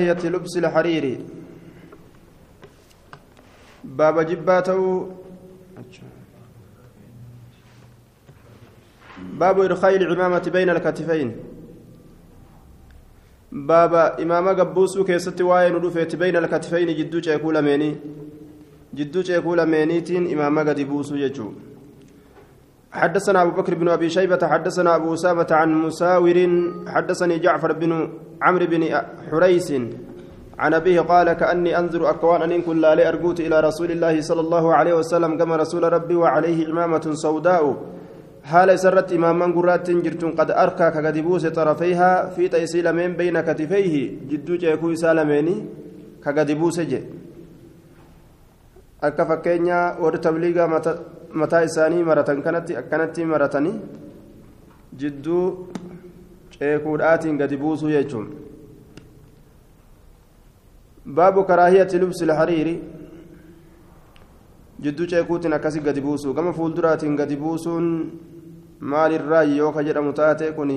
كراهية لبس الحرير باب جباته باب إرخاء العمامة بين الكتفين باب إمامة قبوسو كيست واين ودفت بين الكتفين جدو شيكو لميني جدو شيكو لمينيتين إمامة قد بوسو يجو حدثنا أبو بكر بن أبي شيبة حدثنا أبو أسامة عن مساور حدثني جعفر بن عمرو بن حريس عن أبيه قال كأني أنظر أكوان أن كل لا إلى رسول الله صلى الله عليه وسلم كما رسول ربي وعليه إمامة سوداء. حال سرت إماما قرات جرتون قد أركى كقدبوس طرفيها في تيسيل من بين كتفيه. جدو جيكو سالميني كقدبوس جي. warri tabliigaa mataa isaanii maratan kanatti akkanatti maratanii jidduu ceekuudhaatiin gadi buusuu jechuun. Baabu karaahiyati lubsi lhariiri jidduu ceekuutiin akkasi gadi buusuu gama fuulduraatiin gadi buusuun maalirraa yoo ka jedhamu taate kun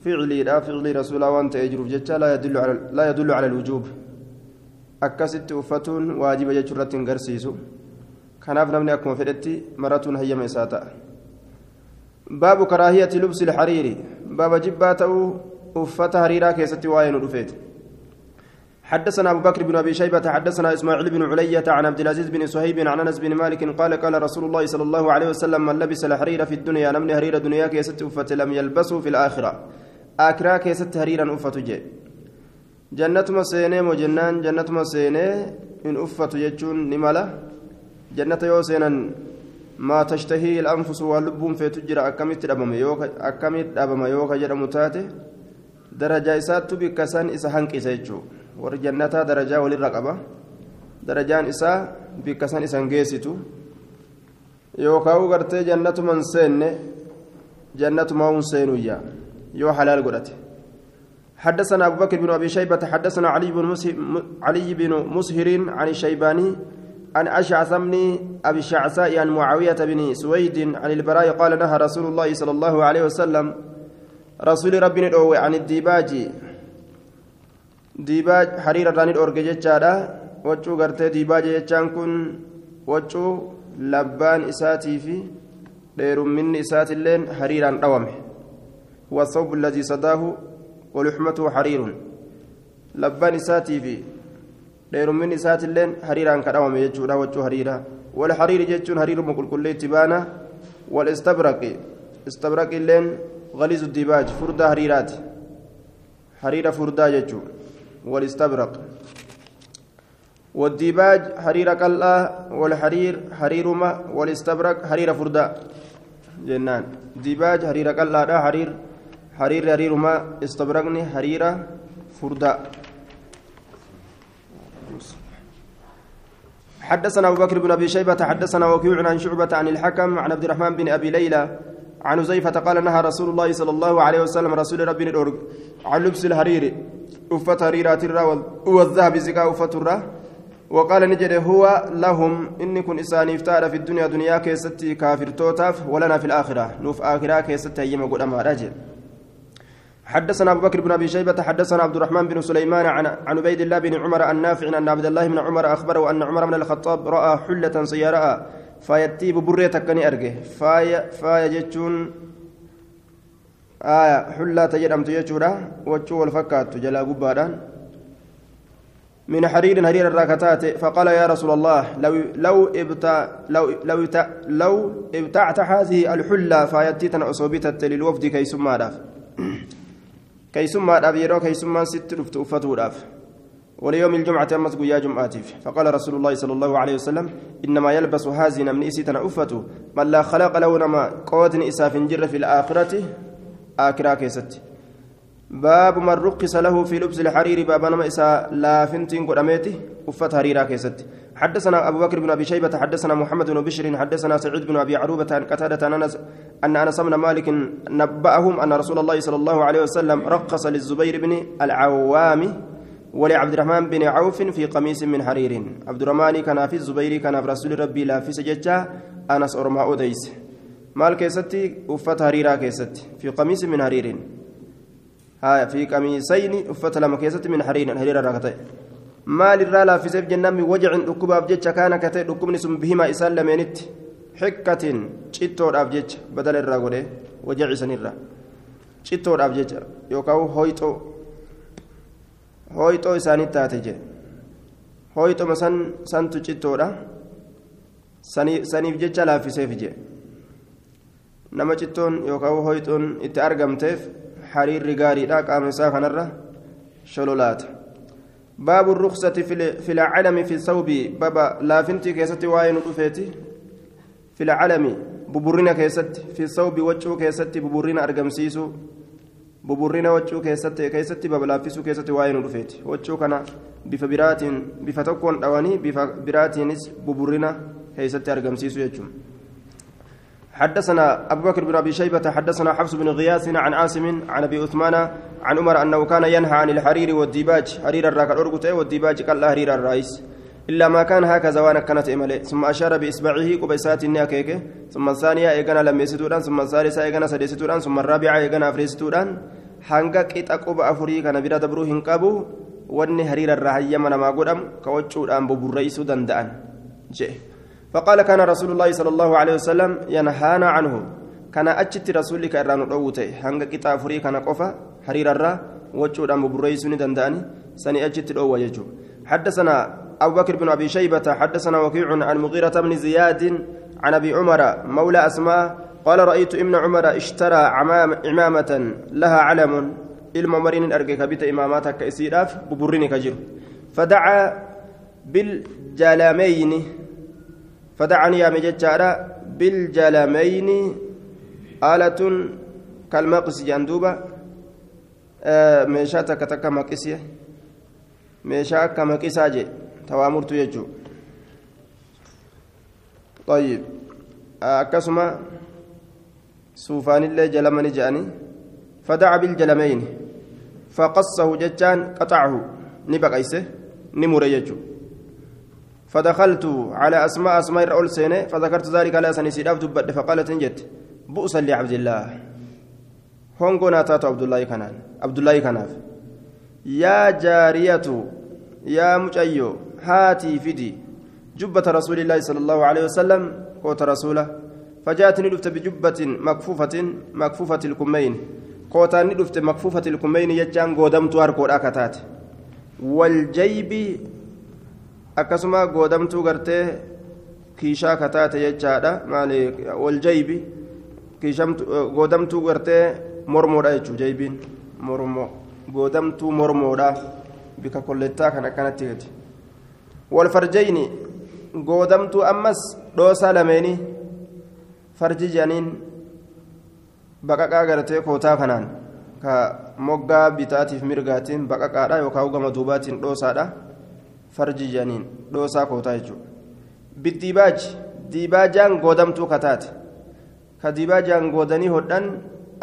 ficliidha. Ficlii rasuulaa waan ta'ee jiruuf jecha laa yadullu cala alwujuub akkasitti uffatuun waajiba jechuu irratti hin garsiisu kanaaf namni akkuma fedhetti maratuun hayyama isaa ta'a باب كراهية لبس الحرير baaba jibbaa ta'uu uffata hariiraa keessatti waa'ee nu dhufeeti حدثنا أبو بكر بن أبي شيبة حدثنا إسماعيل بن علية عن عبد العزيز بن صهيب عن أنس بن مالك قال قال رسول الله صلى الله عليه وسلم من لبس الحرير في الدنيا namni hariira duniyaa keessatti uffate لم يلبسه في الآخرة aakhiraa keessatti hariira uffatu jechuu jannatuma seenee moo jennaan jannatuma seenee hin uffatu jechuun tashtahii anfusu waan lubbuun feetu jira akkamitti dhabame akkamitti dhabama yoo ka jedhamu taate darajaa isaattu bikka san isa hanqisa jechuu warri jannataa darajaa walirra qaba darajaan isaa bikka san isan geessitu yookaan gartee jannatuman seenne jannatumaa hun seenuyyaa yoo halaal godhate حدثنا أبو بكر بن أبي شيبة حدثنا علي بن علي بن مسهر عن الشيباني عن أشعث بن أبي الشعثاء عن معاوية بن سويد عن البراء قال نهى رسول الله صلى الله عليه وسلم رسول ربنا الأوي عن الديباج. ديباج حرير راني الأورج جتشارا وجو غرتي ديباج جتشان كن. وجو لبان إساتي في دير من إسات اللين حريرا رومه هو الثوب الذي صداه ولحمته حرير. لبان إساتي في. إسات اللين حريرا كدوم يجورا وجو حريرا والحرير جتون حرير مقل كل تبانا والاستبرق استبرق اللين غليظ الديباج فردا حريرات حرير فردا جتو والاستبرق والديباج حرير قلة والحرير حرير ما والاستبرق حرير فردا جنان ديباج حرير قلة حرير حرير حرير ما استبرقني حرير فردا حدثنا أبو بكر بن أبي شيبة حدثنا وكيع عن شعبة عن الحكم عن عبد الرحمن بن أبي ليلى عن زيفة قال نهى رسول الله صلى الله عليه وسلم رسول ربي الأرق عن لبس الحرير أفت حريرات الرا والذهب زكاء أفت الرا وقال نجد هو لهم إني كن إساني افتار في الدنيا دنيا كيستي كافر توتاف ولنا في الآخرة. نوف آخرة كيستي يما قد أما رجل حدثنا أبو بكر بن أبي شيبة حدثنا عبد الرحمن بن سليمان عن عن عبيد الله بن عمر النافع أن عبد الله بن عمر أخبره أن عمر بن الخطاب رأى حلة سيارة فيتيب برية تكني أرجه. فايا فايا جتون آية حلة تجرمت يجورا وجو الفكات جلا قبادان من حرير حرير الراكتات فقال يا رسول الله لو لو ابتع لو لو لو إبتعت هذه الحلة فيتيتنا أصوبتت للوفد كي سما كيسمى أبيرو كيسمى ست رفت وليوم الجمعة أمس قيا جمعاتف فقال رسول الله صلى الله عليه وسلم إنما يلبس هازنا من إسيتنا أفته من لا خلق له نما قوة إساف جر في الآخرة آكرا كيست. باب من رقص له في لبس الحرير باب نما إسا لا فنتين قدامته أفت حريرا كيست حدثنا أبو بكر بن أبي شيبة حدثنا محمد بن بشر حدثنا سعيد بن أبي عروبة عن قتادة أن أنس بن مالك نبأهم أن رسول الله صلى الله عليه وسلم رقص للزبير بن العوام ولعبد الرحمن بن عوف في قميص من حرير. عبد الرحمن كان في الزبير كان في رسول ربي لا في سجدة أنس أرما أوديس مال كيستي؟ وفت حريرا كيستي في قميص من حرير. ها في قميصين أفت لما كيست من حرير حرير راكته maal irraa laaffiseef jennaan min wajacin dhukkubaaf jecha kaana katee dhukkubni sun bihimaa isaan lameenitti xikkatiin cittoodhaaf jecha badala irraa godhe wajaci sanirra cittoodhaaf jecha yookaan hooyxoo hooyxoo isaanii taate jedhe hooyxoma san santu cittoodha saniif jecha laaffiseef jedhe nama cittoon yookaan hooyxoon itti argamteef hariirri gaariidha qaama isaa kanarra shololaata. باب الرخصة في العلم في الثوب. بابا لا فنتي كيستي واين رفيتي في العلم ببرنا كيست في الثوب وجهه كيستي ببرنا أرقمسيسو ببرنا وجهه كيستي كيستي بابا لا فيسو كيستي واين رفيتي وجهه كان بفبرات بفتكون أواني بفبراتينس ببرنا كيستي أرقمسيسو يجوم. حدثنا أبو بكر بن أبي شيبة حدثنا حفص بن غياث عن عاصم عن أبي عثمان عن عمر أنه كان ينهى عن الحرير والديباج. حرير الراك الأرقوتي والديباج قال حرير الرئيس. إلا ما كان هكذا وأنا كانت إمالي ثم أشار بإصبعه قبيسات الناكيك ثم الثانية إيقنا لم يستودان ثم الثالثة إيقنا سديستودان ثم الرابعة إيقنا أفريستودان hanga qixa quba afurii kana bira dabruu hin qabu wanni hariira irraa hayyama namaa godhamu ka wachuudhaan buburreessuu danda'an فقال كان رسول الله صلى الله عليه وسلم ينهانا عنه. كان أجت رسولك إران روته هنگ كتاب فري كان قفا حرير الرا وجود أم بريسوني دنداني. سني أجت الأو يجو. حدثنا أبو بكر بن أبي شيبة حدثنا وكيع عن مغيرة بن زياد عن أبي عمر مولى أسماء قال رأيت ابن عمر اشترى عمام عمامة لها علم. الممرين أرجك بيت إماماتك إسيراف ببرينك جر فدعا فدعني يا مججارا بالجلمين آلة كالمقص جندوبة. آه ميشا تكا مقصية ميشا كمقصة جي. توامرت يجو. طيب. أكسما سوفان الله جلمني جاني. فدعا بالجلمين. فقصه ججان قطعه. نبقيسه نمر يجو. فدخلت على أسماء أسماء الرؤل سينة فذكرت ذلك على سنسيداف دبت فقالت انجت بؤسا لعبد الله. هونغو ناتات عبد الله كنان عبد الله كناف. يا جارية يا مجيو هاتي فدي. جبة رسول الله صلى الله عليه وسلم قوت رسوله. فجاءتني دفت بجبة مكفوفة مكفوفة الكمين. قوتاني دفت مكفوفة الكمين يجان قودمت أركو أكتات. والجيب akkasuma goodamtuu gartee kiishaa kataate jechaadha maali waljaybi goodamtuu gartee mormoodha jechuudha jaybiin mormoo goodamtuu mormoodha bika kollettaa kan akkanatti gati walfarjayni goodamtuu ammas dhoosaa lameenii farji jedhaniin baqaqaa gartee kootaa kanaan ka moggaa bitaatiif mirgaatiin baqaqaadha yookaan gama duubaatiin dhoosaadha. Farji janiin dhoosaa kootaa jechuudha biddiibaaji diibaajaan goodamtuu kataate ka diibaajaan goodanii hodhan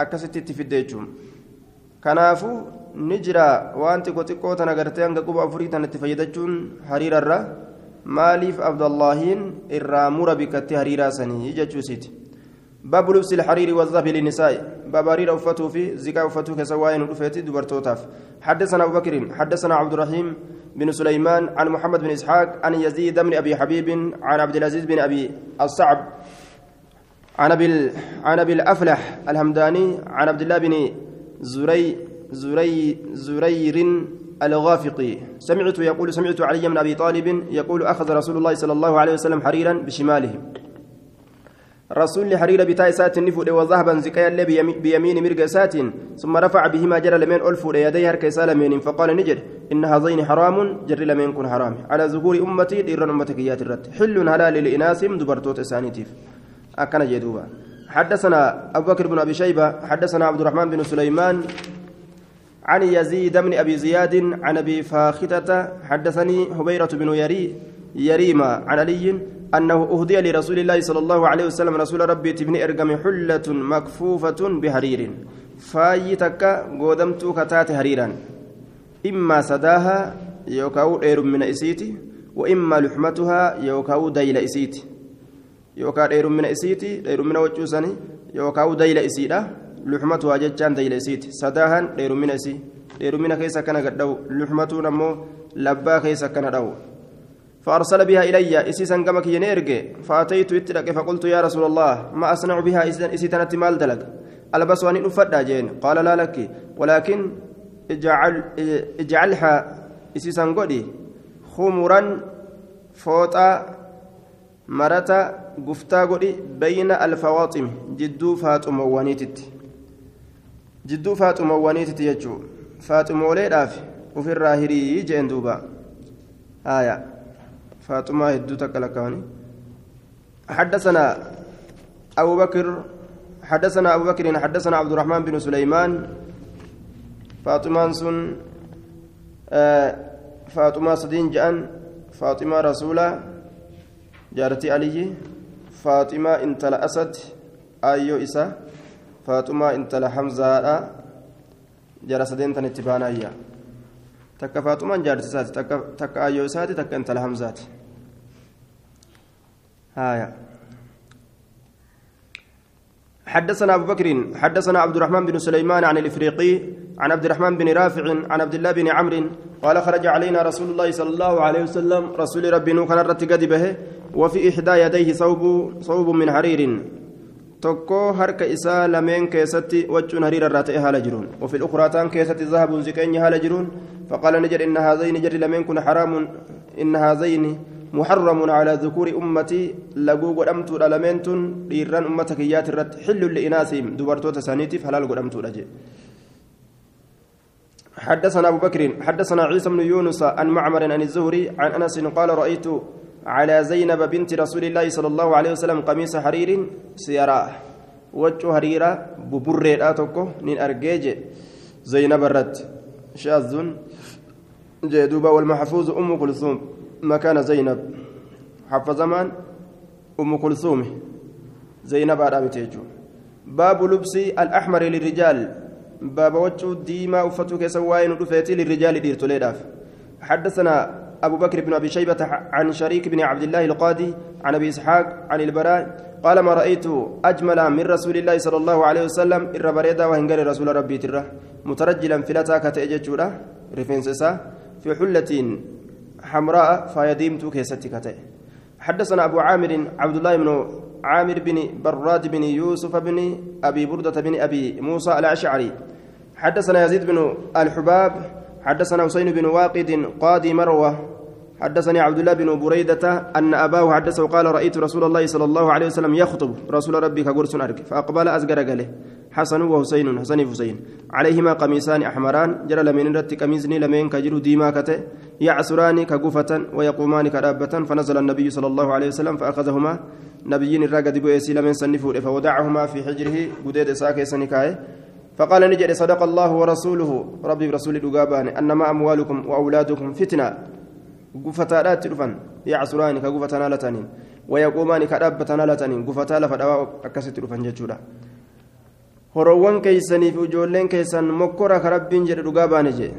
akkasitti itti fidde jechuudha kanaafuu ni jira waan xiqqoo xiqqoo tana gartee hanga quba afurii tana itti fayyadachuun hariirarra maaliif abdallahiin irraa mura bikkatti hariiraa sanii jechuusiiti باب لبس الحرير والذهب للنساء. باب حرير uffatuufi زكاة uffatuu kun waa'een rafeetti dubartootaaf. حدثنا أبو بكر حدثنا عبد الرحيم بن سليمان عن محمد بن إسحاق عن يزيد بن أبي حبيب عن عبد العزيز بن أبي الصعبة عن أبي عن أبي الأفلح الهمداني عن عبد الله بن زري زري زرير الغافقي. سمعت يقول سمعت علي بن أبي طالب يقول أخذ رسول الله صلى الله عليه وسلم حريرا بشماله. رسول حرير بتاء سات النفود وذهبا زكايا اللي بيمين مرق سات ثم رفع بهما جرى لمن ألفوا يديه هركيسا لمن فقال نجد إن هذين حرام جري لمن كن حرام. على ظهور أمتي دير أمتك يات الرد حل هلال لإناسهم دبرتوت سانيتيف. أكن جدوبا. حدثنا أبو بكر بن أبي شيبة حدثنا عبد الرحمن بن سليمان عن يزيد بن أبي زياد عن أبي فاختة. حدثني هبيرة بن يري يريما عن علي أنه أهدي لرسول الله صلى الله عليه وسلم رسول ربي تبني إرقم حلة مكفوفة بحرير. فايتك قدمت كتات حريرا. إما سداها يوكاو دير من إسيتي وإما لحمتها يوكاو ديل إسيتي. يوكا دير من إسيتي دير من وجوسني يوكاو ديل إسيدا لحمتها جتان ديلسيت سداها دير من سي دير من كيس كان قدو لحمته نمو لبا كيس كان دو فأرسل بها إلي إسيسا كما كي نيرجي فأتيت إتلك فقلت يا رسول الله ما أصنع بها إسيتنا مال دلق ألبس وأن أفدا جين. قال لا لك ولكن اجعل اجعلها. إسيسا قدي خمرا فوطا مرتا قفتا قدي بين الفواطم. جدو فاطمة وانيتت جدو فاطمة وانيتت يجو. فاطمة وليداف. وفي الراهري جين دوبا. آية. فاطمة هدو تكلكاني حدثنا أبو بكر حدثنا أبو بكر حدثنا عبد الرحمن بن سليمان فاطمة سن آه فاطمة صدين جأن فاطمة رسولة جارتي علي فاطمة انت أسد أيو إسا فاطمة انت حمزة جرى صدين تنتبانا إياه takka faaxumaan jaarti isaati takka ayyoo isaati takka intala hamzaati. هايا حدثنا أبو بكر حدثنا عبد الرحمن بن سليمان عن الإفريقي عن عبد الرحمن بن رافع عن عبد الله بن عمرو قال خرج علينا رسول الله صلى الله عليه وسلم رسول ربي نوح كان به وفي إحدى يديه صوب صوب من حرير. Tokko harka isaa lameen keessatti waccuun hariira irraa ta'e haala jiruun. الأخرى تان كيست ذهب زكين haala jiruun. فقال نجد إن هذين جري لمن كن حرام إن هذين محرم على ذكور أمتي لقو قدمت لمنتن إيران أمتك يات الرد حل لإناسهم دبرتو تسانيتي فحلال قدمت لجي حدثنا أبو بكر حدثنا عيسى بن يونس عن معمر عن الزهري عن أنس قال رأيت على زينب بنت رسول الله صلى الله عليه وسلم قميص حرير سيرا وجه حريرة ببرة توكو نين أرجيج زينب الرد. شاذ جدوبة والمحفوظ أم كلثوم. مكان زينب؟ حفظ زمان أم كلثوم. زينب أرابتيجو باب لبس الأحمر للرجال. باب وجه ديما أفتوك سواين رفيتي للرجال ديرتو ليداف. حدثنا أبو بكر بن أبي شيبة عن شريك بن عبد الله القاضي عن أبي إسحاق عن البراء قال ما رأيت أجمل من رسول الله صلى الله عليه وسلم إر بريدا وهنجر رسول ربي تره مترجلا فلتا كتأججورا رفنسسا في حلة حمراء فيديمت كيستي كتأ حدثنا أبو عامر عبد الله بن عامر بن براد بن يوسف بن أبي بردة بن أبي موسى الأشعري. حدثنا يزيد بن الحباب. حدثنا حسين بن واقد قاضي مروة. حدثني عبد الله بن بريدة أن أباه حدثه قال رأيت رسول الله صلى الله عليه وسلم يخطب رسول ربي كقرس أرك فأقبل أزقر قاله حسن وحسين حسن حسين عليهما قميصان أحمران جرى لمن رت قميصني لمن كجر ديما كته يعسران كجفة ويقومان كرابة فنزل النبي صلى الله عليه وسلم فأخذهما. نبيين الرقد بؤسي لمن سنفوا فودعهما في حجره قديد ساكي سنكاي. فقال نجد صدق الله ورسوله ربي برسول دغابان أنما اموالكم واولادكم فتنه غفتادات رفن يعسران كغفتنا لتنين ويقومان كدابتنا لتنين غفتا لفدوا اكست رفن جچودا horoowwan keeysanii fi ijoolleen keessan mokkora ka rabbiin jedhe dhugaa baane jee.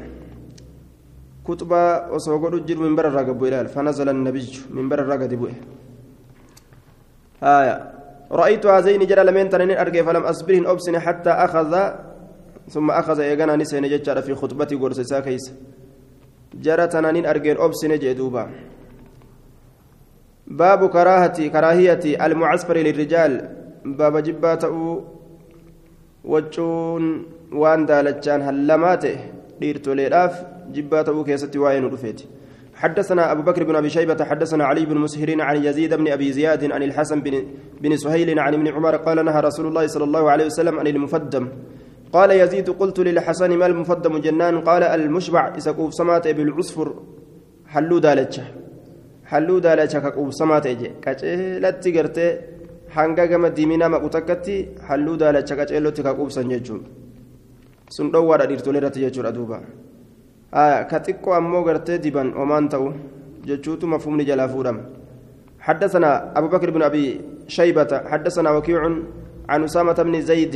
Kuxbaa osoo godhu jiru minbara irraa gabbu ilaal. Fanazala annabiyyu minbara irraa gadi bu'e. Haya رأيت هذين جرى لمن تنين أرجع فلم أصبرهن أبسن حتى أخذ ثم أخذ إيجانا نسين جتشار في خطبتي قرص كيس جرى تنانين أرجع أبسن جدوبا باب كراهة كراهية المعسفر للرجال باب جبات وجون وان دالتشان هلماته ديرتو ليراف جبات كيستي وين رفيتي حدثنا أبو بكر بن أبي شيبة حدثنا علي بن مسهر عن يزيد بن أبي زياد عن الحسن بن, بن سهيل عن ابن عمر قال نهى رسول الله صلى الله عليه وسلم عن المفدم قال يزيد قلت للحسن ما المفدم جنان قال المشبع إسكوف سمات بالعصفر حلو دالتش حلو دالتش كقوف سمات إجي كأجلت قرتي hanga gama diiminaa maquutakkatti halluu daalacha qaceellotti ka quubsan jechuun sun dhoowwaadha dhiirtolee irratti jechuudha duuba ka xiqqoo ammoo gartee diban omaan ta'u jechuutu mafhumni jalaa fuudhama حدثنا أبو بكر بن أبي شيبة حدثنا وكيع عن أسامة بن زيد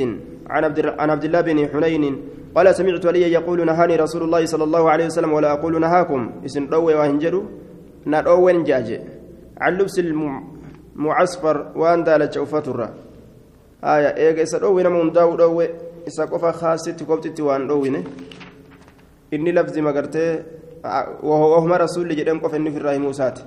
عن عبد عن عبد الله بن حنين قال سمعت علي يقول نهاني رسول الله صلى الله عليه وسلم ولا أقول نهاكم. اسم روي وهنجروا نروي جاجي. عن لبس المعصفر وأن دالت أفترة آية. إيجا إسا روي نمون داو روي isa qofa khaasitti kopxitti waan dhoowwine inni lafzi magartee وهما رسول جدهم قف في الراهي موسات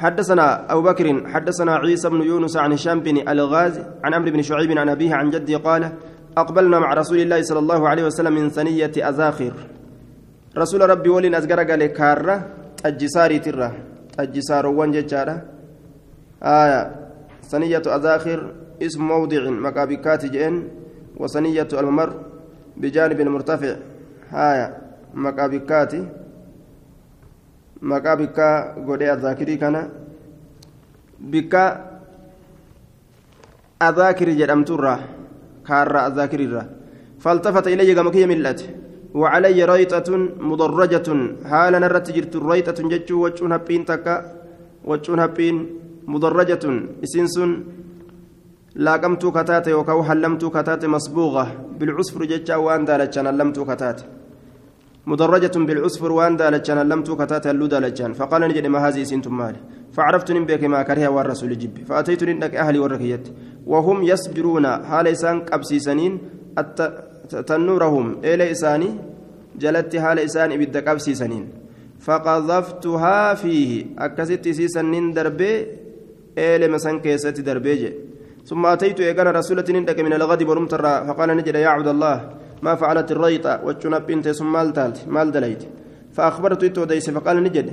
حدثنا أبو بكر حدثنا عيسى بن يونس عن هشام بن الغاز عن عمرو بن شعيب عن أبيه عن جده قال أقبلنا مع رسول الله صلى الله عليه وسلم من ثنية أزاخر. رسول ربي ولين أزقر قال كارة أجساري ترى أجسار وانججارة آية ثنية أزاخر اسم موضع مكابكات جئن وثنية الممر بجانب مرتفع آية مكابكات مكابكا قولي الذاكري كان بكا أذاكر جدمت الراه كارا الذاكر الراه فالتفت إلي قمكي ملته وعلي ريطة مضرجة حالا نرت جرت ريطة جتشو وجون هبين تكا وجون هبين مضرجة إسنسن لاقمت كتات وكو حلمت كتات مصبوغة بالعصفر جتشا وان دالتشان لمت كتات مدرجة بالعصفر وان دالتشان لمت كتات اللو دالتشان فقال نجد ما هذه سنتم مالي. فعرفت بك ما كره والرسول جب. فأتيت نندك أهلي والركيت وهم يسجرون حال إسان قبسيسنين تنورهم. إلى إساني؟ جلت حال إسان إبدا قبسيسنين فقذفتها فيه. أكست سيسنين دربي. إلى مسان كيست دربي ثم أتيت إيقانا رسولة نندك من الغد برمترا فقال نجد يا عبد الله. ما فعلت الريطة وتشنب بنت ثم مال تالت مال دليت. فأخبرت إتو ديس فقال نجد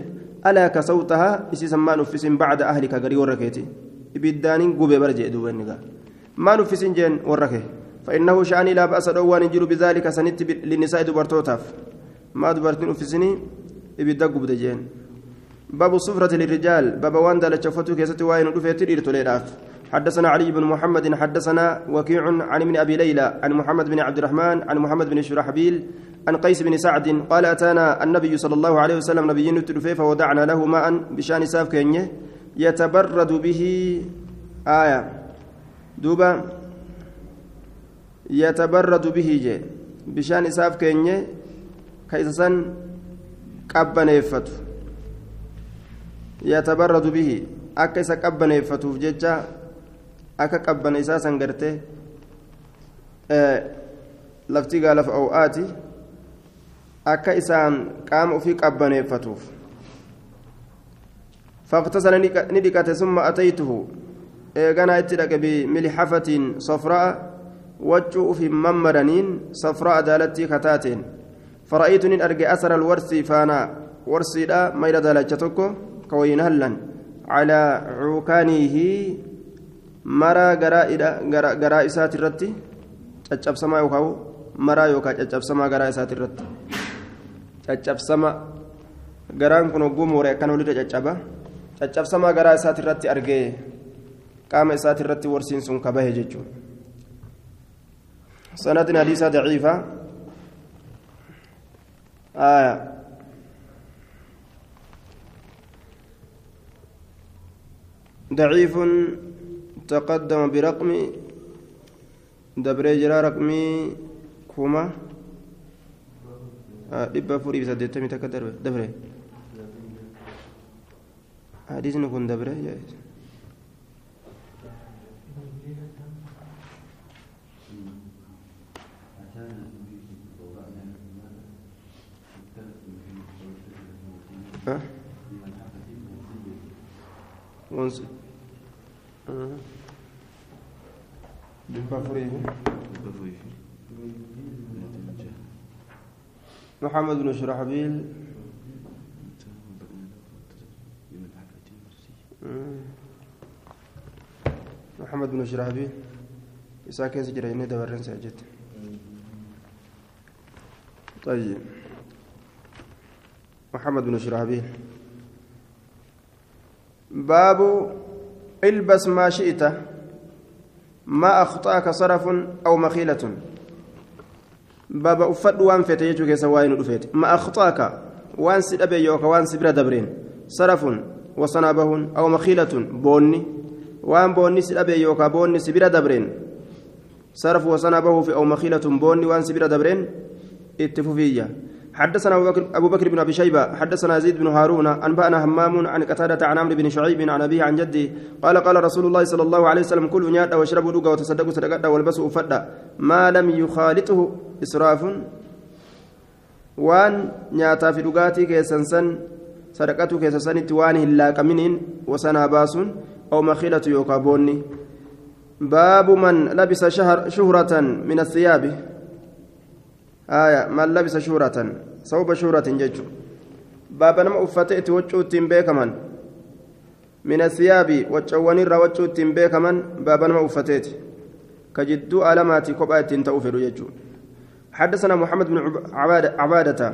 ألا كسوتها؟ إسي سما نفس بعد أهلك غري وركيتي. إبدان قبي برجع دوبين ما نفس جين وركه. فإنه شأني لا بأس دوان يجر بذلك سنت للنساء دبرتوتاف ما دبرتين نفسني إبدا قبد جين باب الصفرة للرجال. باب وان دالة شفتو كيستي واين رفيت إرتو حدثنا علي بن محمد حدثنا وكيع عن ابن أبي ليلى عن محمد بن عبد الرحمن عن محمد بن شرحبيل عن قيس بن سعد قال أتانا النبي صلى الله عليه وسلم نبي نتلفي فودعنا له ماء بشأن ساف كينيه يتبرد به. آية. دوبا. يتبرد به جي. بشأن ساف كينيه كيسسن قبنيفته يتبرد به. أكيس قبنيفته ججا akka qabbana isaa san gartee lafti gaalaaf oo'aati akka isaan qaama ofii qabbaneeffatuuf. فاغتسل ندكت ثم أتيته إيغانا اتدك بملحفة صفراء وجو في ممرنين صفراء دالتي كتاتين فرأيت أن أرجع أثر الورس فانا ورسي لا ميل دالتشتكو كوين هلا على عوكانه maraa garaa isaati irratti caccabsamaa yookaan maraa yookaan caccabsamaa garaa isaati irratti caccabsama garaan kun hogguu mooree akkana walirra caccaba caccabsamaa garaa isaati irratti argee qaama isaati irratti warsiin sun kabahe jechuudha sanadin hadiisaa daciifa ضعيف تقدم برقم دبري جرا رقمي كوما dhibba afurii fi saddeettamii takka dabre hadiisni kun dabre once محمد بن شرحبيل محمد بن شرحبيل كيس جريني دورين ساجد طيب محمد بن شرحبيل باب البس ما شئت ما أخطأك صرف أو مخيلة. بابا أفد وان فيت يجوك سواين رفيت. ما أخطأك وان سدب يوك وان سبرا دبرين صرف وصنابه أو مخيلة. بوني. وان بوني سدب يوك بوني سبرا دبرين صرف وصنابه في أو مخيلة. بوني وان سبرا دبرين اتفوفية. حدثنا أبو بكر بن أبي شيبة حدثنا يزيد بن هارون أنبأنا همام عن قتادة عن عمرو بن شعيب عن أبيه عن جده قال قال رسول الله صلى الله عليه وسلم كلوا نيادا واشربوا دوغا وتصدقوا صدقاتا والبسوا فدا ما لم يخالطه إسراف وان نياتا في دوغاتي كيسنسن صدقته كيسنسن توان هلا كمنين وسنا باسون أو مخيلة يوكابوني باب من لبس شهر شهرة من الثياب. آية من لبس شهرة صوب شهرة ججو باب نما أفتئت وجو بيكمن من الثياب وجوان الرا وجو بيكمن باب نما أفتئت كجدو علامات كوبات تأوفر ججو حدثنا محمد بن عبادة, عبادة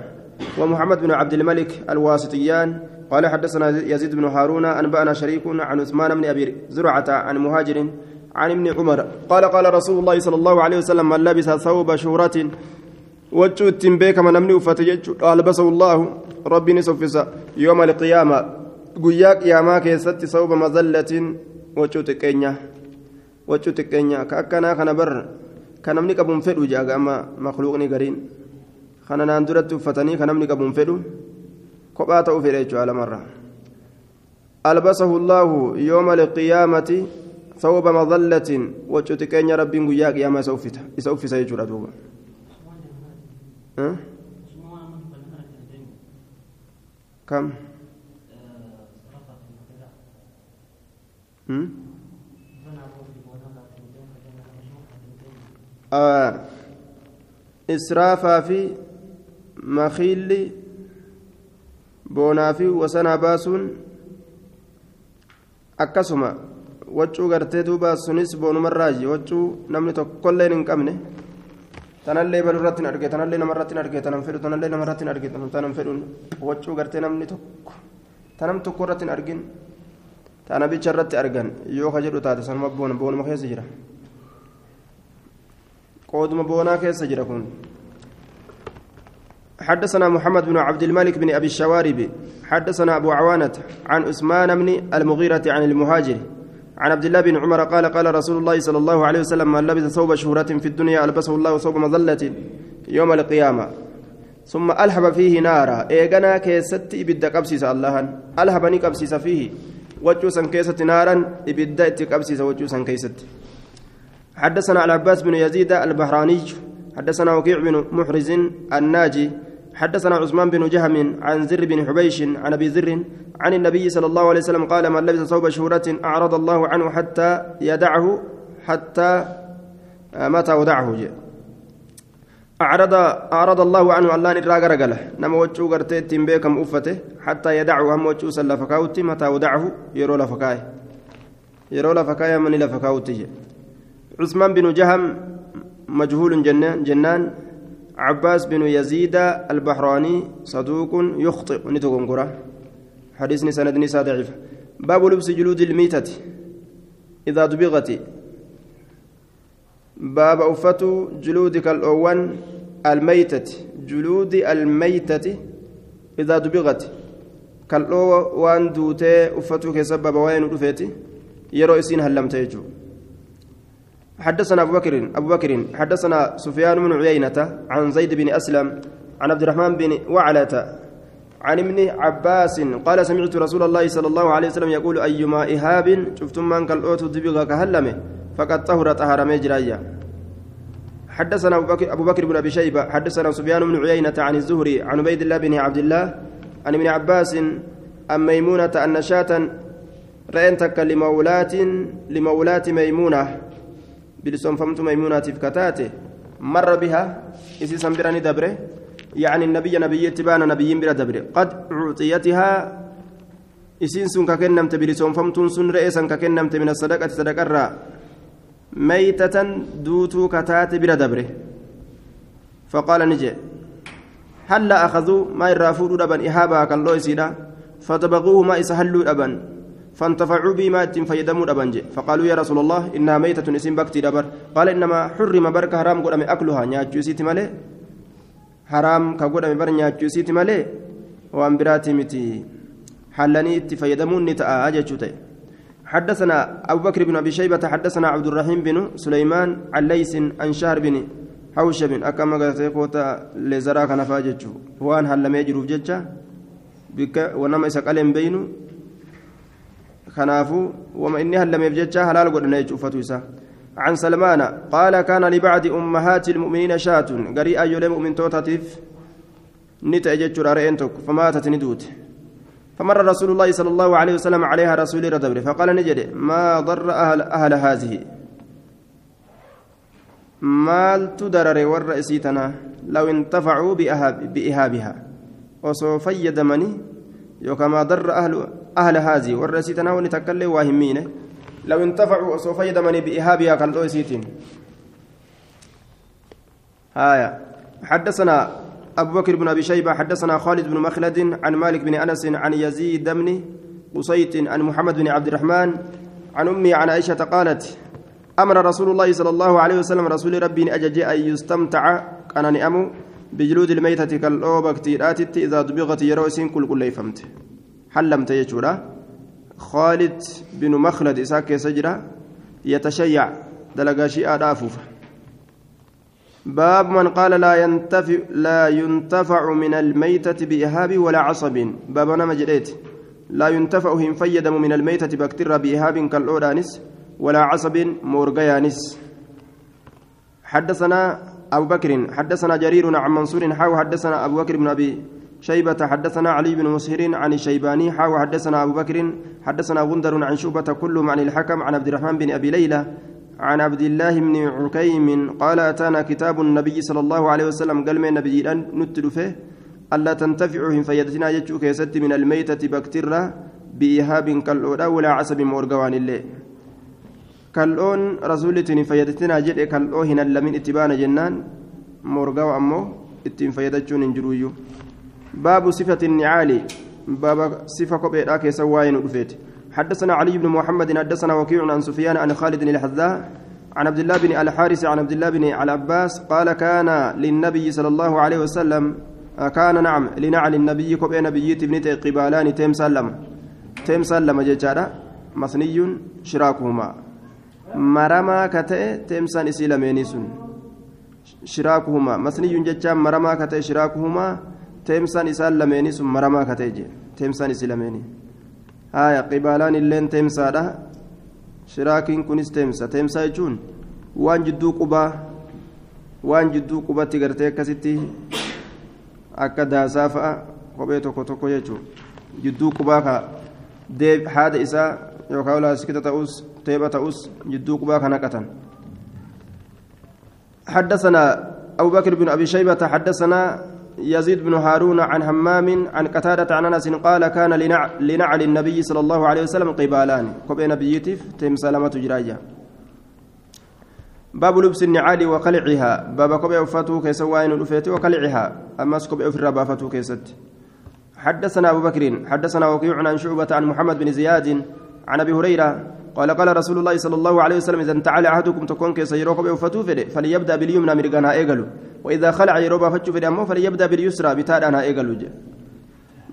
ومحمد بن عبد الملك الواسطيان قال حدثنا يزيد بن هارون أنبأنا شريك عن عثمان بن أبي زرعة عن مهاجر عن ابن عمر قال قال رسول الله صلى الله عليه وسلم من لبس ثوب شهرة وجو التنبيك من أمني وفتجج ألبسه الله ربي نسفس يوم القيامة. قياك يا ما كيست ثوب مذلة وجو تكينيا وجو تكينيا كأكنا خنا بر كان أمني كبون فدو جاء أما مخلوقني قرين خنا ناندرت فتني كان أمني كبون فدو. كبات أوفيريج على مرة. ألبسه الله يوم القيامة ثوب مظلة وجو تكينيا ربي قياك يا ما سوفته سوفي سيجور أدوبا أه؟ كم آه. إسرافا في مخيل fi wasanaa baasuun akkasuma waccuu gartee duuba sunis boonumarraayi waccuu namni tokkolleen hin qabne tanallee balurratti hin arge tanallee namarratti hin arge tanan fedhu tanallee namarratti hin arge tanan fedhuun waccuu gartee namni tokko tanam tokko irratti hin argin tana bicha irratti argan yoo ka jedhu taate sanuma boona boonuma keessa jira qooduma boonaa keessa jira kun حدثنا محمد بن عبد الملك بن ابي الشوارب حدثنا ابو عوانه عن عثمان بن المغيره عن المهاجر عن عبد الله بن عمر قال قال رسول الله صلى الله عليه وسلم من لبس ثوب شهرة في الدنيا ألبسه الله ثوب مظلة يوم القيامة ثم ألهب فيه نارا. eegana keessatti ibidda qabsiisa الله ألهب ni qabsiisa فيه wojjuu isaa keessatti نارا ibidda qabsiisa wojjuu isaa keessatti حدثنا العباس بن يزيد البحراني حدثنا وكيع بن محرز الناجي حدثنا عثمان بن جهم عن زر بن حبيش عن أبي زر عن النبي صلى الله عليه وسلم قال من لبس ثوب شهرة أعرض الله عنه حتى يدعه حتى متى ودعه أعرض أعرض الله عنه الله نرى غرغله نما وجو غرتي تيمبيكم أفته. حتى يدعه هم وجو سلفكاوتي متى ودعه يرو لفكاي يرو لفكاي من لفكاوتي عثمان بن جهم مجهول جنان جنان. عباس بن يزيد البحراني صدوق يخطئ. نتوكنكرة حديث سند نساء ضعيف باب لبس جلود الميتة. إذا دبغت. باب أفة جلودك الأول الميتة. جلود الميتة. إذا دبغت. كالأو وان دوتي أفتك سبب وين رفيتي. يرو إسين هلمت يجو. حدثنا أبو بكر أبو بكر حدثنا سفيان بن عيينة عن زيد بن أسلم عن عبد الرحمن بن وعلة عن ابن عباس قال سمعت رسول الله صلى الله عليه وسلم يقول أيما إهاب شفتم من كالأوت دبغ كهلمة فقد طهر طهر مجرايا حدثنا أبو بكر, أبو بكر بن أبي شيبة حدثنا سفيان بن عيينة عن الزهري عن عبيد الله بن عبد الله عن ابن عباس أن ميمونة أن شاة رأيتك لمولات لمولات ميمونة. بلسونفمت ميمونة كتاته مر بها؟ إسي سنبرني دبره. يعني النبي نبي تبان نبي بلا دبره. قد أعطيتها. إسين سن ككنمت بلسونفمت سن رئيسا ككنمت من الصدقة صدقة الرّ ميتة دوتو كتات بلا دبره. فقال نجي هلا أخذوا ما يرافود أبن إهابا كالله يسيدا فطبقوه ما يسهلوا أبن فانتفعوا بما فيدموا أبنجي فقالوا يا رسول الله إنها ميتة اسم بكتي دبر قال إنما حرم برك حرام قدام أكلها. نياتشو سيتي مالي؟ حرام كقدام بر نياتشو سيتي مالي؟ وأن براتي متي حلني فيدمون نتاء أجتشو حدثنا أبو بكر بن أبي شيبة حدثنا عبد الرحيم بن سليمان عن ليس عن شهر بن hawshabin akka amma gartee koota leezaraa kana faa jechuu waan hallamee jiruuf jecha bikka nama isa qaleen beeynu kanaafuu wama inni hallameef jecha halaal godhana jechuu uffatu isaa عن سلمان قال كان لبعض أمهات المؤمنين شاة قريء أيولي مؤمن توتاتيف نتأجج رأيين فماتت ندوت فمر رسول الله صلى الله عليه وسلم عليها رسول ردبر فقال نجد ما ضر أهل, أهل هذه مال تدرر والرئيسيتنا لو انتفعوا بإهابها وسوف يدمني يوكما ضر أهل أهل هذه والرئيسيتنا ونتكلم واهمين لو انتفعوا وسوف يدمني بإهابها كالرئيسيتين هايا. حدثنا أبو بكر بن أبي شيبة حدثنا خالد بن مخلد عن مالك بن أنس عن يزيد بن قصيت عن محمد بن عبد الرحمن عن أمي عن عائشة قالت أمر رسول الله صلى الله عليه وسلم رسول ربي أجج أن يستمتع. كان نأمو بجلود الميتة كالأوبة كتيرات إذا دبغت يروسين كل كل فهمت حلمت يجورا. خالد بن مخلد إساك سجرة يتشيع. دلقاشي آدافوف باب من قال لا ينتفع لا ينتفع من الميتة بإهاب ولا عصب. باب namaa jirutti لا ينتفع hin fayyadamu من الميتة baqtirraa بإهاب كالأورانس ولا عصب مورغيانس. حدثنا أبو بكر حدثنا جرير عن منصور حاو حدثنا أبو بكر بن أبي شيبة حدثنا علي بن مسهر عن الشيباني حاو حدثنا أبو بكر حدثنا غندر عن شعبة كلهم عن الحكم عن عبد الرحمن بن أبي ليلى عن عبد الله بن عكيم قال أتانا كتاب النبي صلى الله عليه وسلم قال من النبي نتل فيه ألا تنتفعهم فيدتنا يجوك يسد من الميتة بكترة بإيهاب كالأولى ولا عصب مورغوان الله kal'oon rasuullitiin fayyadatinaa jedhe kal'oo hin hallamin itti baana jennaan morgawa ammoo ittiin sifati nicaali baaba sifa kopheedhaa keessa waa'ee nu dhufeeti حدثنا علي بن محمد حدثنا وكيع عن سفيان عن خالد الحذاء عن عبد الله بن الحارث عن عبد الله بن العباس قال كان للنبي صلى الله عليه وسلم كان نعم لنعل النبي كوبي نبيت ابن قبالان تيم سلم تيم سلم ججارة مثني شراكهما maramaa ka ta'e teemsaan isii lameenii sun shiraakuhumaa masniyyuun jechaan maramaa ka ta'e teemsaan isaan lameenii sun maramaa ka ta'e jee teemsaan isii lameenii haaya qibaalaan illeen teemsaadha shiraakiin kunis teemsa teemsaa jechuun waan jidduu qubaa waan jidduu qubatti gartee akkasitti akka daasaa fa'a kophee tokko tokko jechuun jidduu qubaa ka haada isaa yookaan laasikita ta'us teeba ta'us jidduu qubaa kana qatan حدثنا أبو بكر بن أبي يزيد بن هارون عن همام عن قتادة عن أنس قال كان لنعل النبي صلى الله عليه وسلم قبالان. كوبي نبيتف تم سلامة جراجة. باب لبس النعال وقلعها باب kophee uffachuu keessa waa'een لافيت وقلعها ammas kophee ofirraa baafachuu keessatti. حدثنا أبو بكر حدثنا وكيع عن شعبة عن محمد بن زياد عن أبي هريرة قال قال رسول الله صلى الله عليه وسلم إذا انتعل أحدكم tokkoon keessan yeroo kophee uffate فليبدأ باليمنى mirgaanaa haa eegaluu. وإذا خلع yeroo baafachuu fedhe ammo فليبدأ باليسرى bitaarraanaa haa eegaluu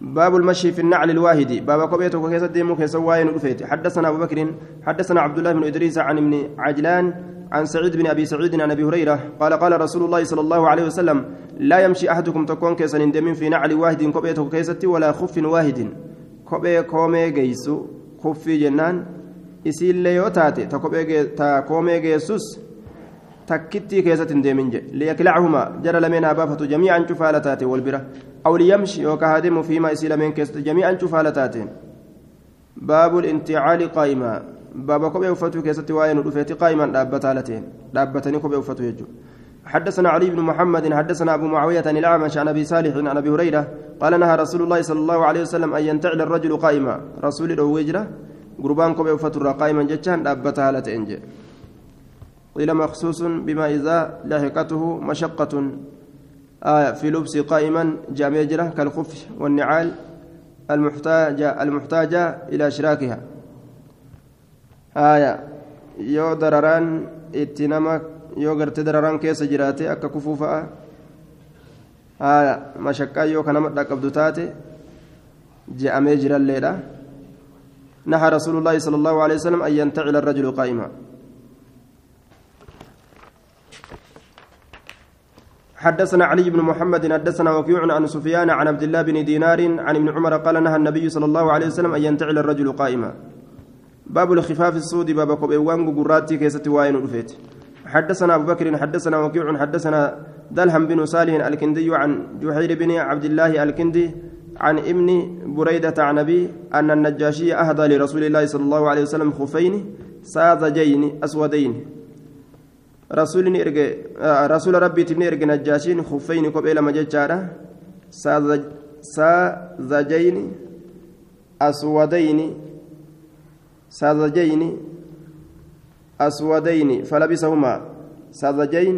باب المشي في النعل الواحد. باب kophee takka keessa deemuu keessa waa'een حدثنا أبو بكر حدثنا عبد الله بن إدريس عن ابن عجلان عن سعيد بن أبي سعيد عن أبي هريرة. قال قال رسول الله صلى الله عليه وسلم لا يمشي أحدكم تكون كيس اندمين في نعل واحد قبيته كيستي ولا خف واحد. قبي كومي جيسو خفي جنان. Isiillee yoo taate ta koomee geessus takkittii keessatti hin deemin jedhe liyaklachumaa jara lameen haa baafatu jamiican cufaala taate wal bira aw liyamshi yookaan haa deemu fiimaa isii lameen keessatti jamiican cufaala taateen baabul inticaali qaa'imaa baaba kophee uffatuu keessatti waa'ee nu dhufeeti qaa'imaan dhaabbataa lateen dhaabbatanii kophee uffatu jechuudha حدثنا علي بن محمد حدثنا أبو معاوية عن الأعمش عن أبي صالح عن أبي هريرة قال نهى رسول الله صلى الله عليه وسلم أن ينتعل الرجل قائما رسول الله kophee uffaturraa qaa'iman jechaan dhaabbata haala ta'een jedhe قيل مخصوص بما إذا لحقته مشقة آية في لبس قائما جامع جرة كالخف والنعال المحتاجة المحتاجة إلى إشراكها آية اتنما يو غرت درران كيس جراتي أكا كفوفا آية مشقة يو كنمت قبض تاتي جامع جرة الليلة نهى رسول الله صلى الله عليه وسلم أن ينتعل الرجل قائما. حدثنا علي بن محمد حدثنا وكيع عن سفيان عن عبد الله بن دينار عن ابن عمر قال نهى النبي صلى الله عليه وسلم أن ينتعل الرجل قائما. باب الخفاف السود باب kopheewwan gurraatti keessatti waa'een dhufte. حدثنا أبو بكر حدثنا وكيع حدثنا دلهم بن صالح الكندي عن جحير بن عبد الله الكندي عن ابن بريدة عن أبي أن النجاشي أهدى لرسول الله صلى الله عليه وسلم خفين ساذجين أسودين. رسول إرجع رسول ربي تبني إرجع نجاشين خفين قبل ما جاء ساذجين أسودين. ساذجين أسودين فلبسهما. ساذجين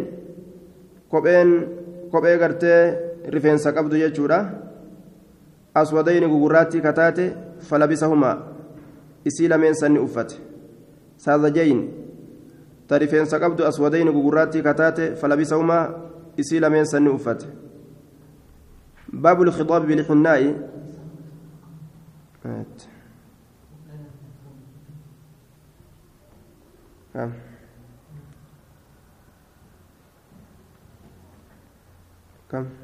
kopheen kophee gartee rifeensa qabdu aswadayni gugurraattii kataate falabisahumaa isii lameen sanni uffate saadajayn ta rifeensa qabdu aswadayni gugurraattii kataate falabisahumaa isii lameen sanni uffate الخطاب بالحناء نعم كم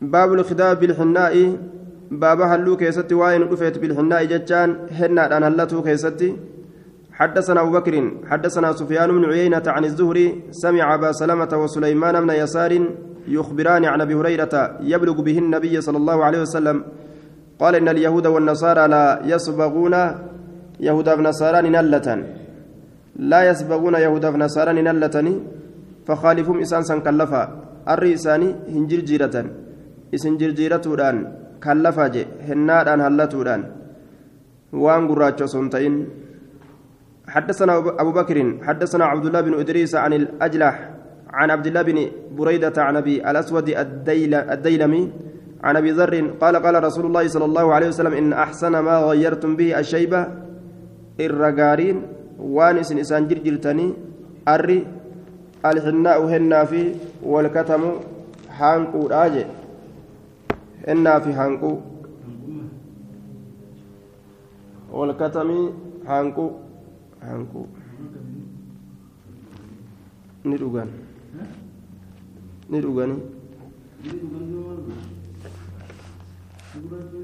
باب الخضاب بالحناء. باب halluu keessatti waa'een dhufte بالحناء jechaan hinnaan halluu keessatti. حدثنا أبو بكر حدثنا سفيان بن عيينة عن الزهري. سمع أبا سلمة وسليمان بن يسار يخبران عن أبي هريرة يبلغ به النبي صلى الله عليه وسلم. قال إن اليهود والنصارى لا يصبغون يهودا ونصارى نلة لا يصبغون يهودا ونصارى نلة فخالفهم إسان سن كلفا. الرئيساني هنجر جيرة إسن جرجيرتودان كلفا جي. هنادان هلتودان. وان قراچو سنتين. حدثنا أبو بكر حدثنا عبد الله بن إدريس عن الأجلح عن عبد الله بن بريدة عن أبي الأسود الديلمي عن أبي ذر قال قال رسول الله صلى الله عليه وسلم إن أحسن ما غيرتم به الشيبة. الرقارين وانس إسان جرجلتني أري alxinnaa'u hennaa fi walkatamu hanquudhaa jee. Hennaa fi hanquu. Walkatamii hanquu. Hanquu. Ni dhugan. Ni dhuganii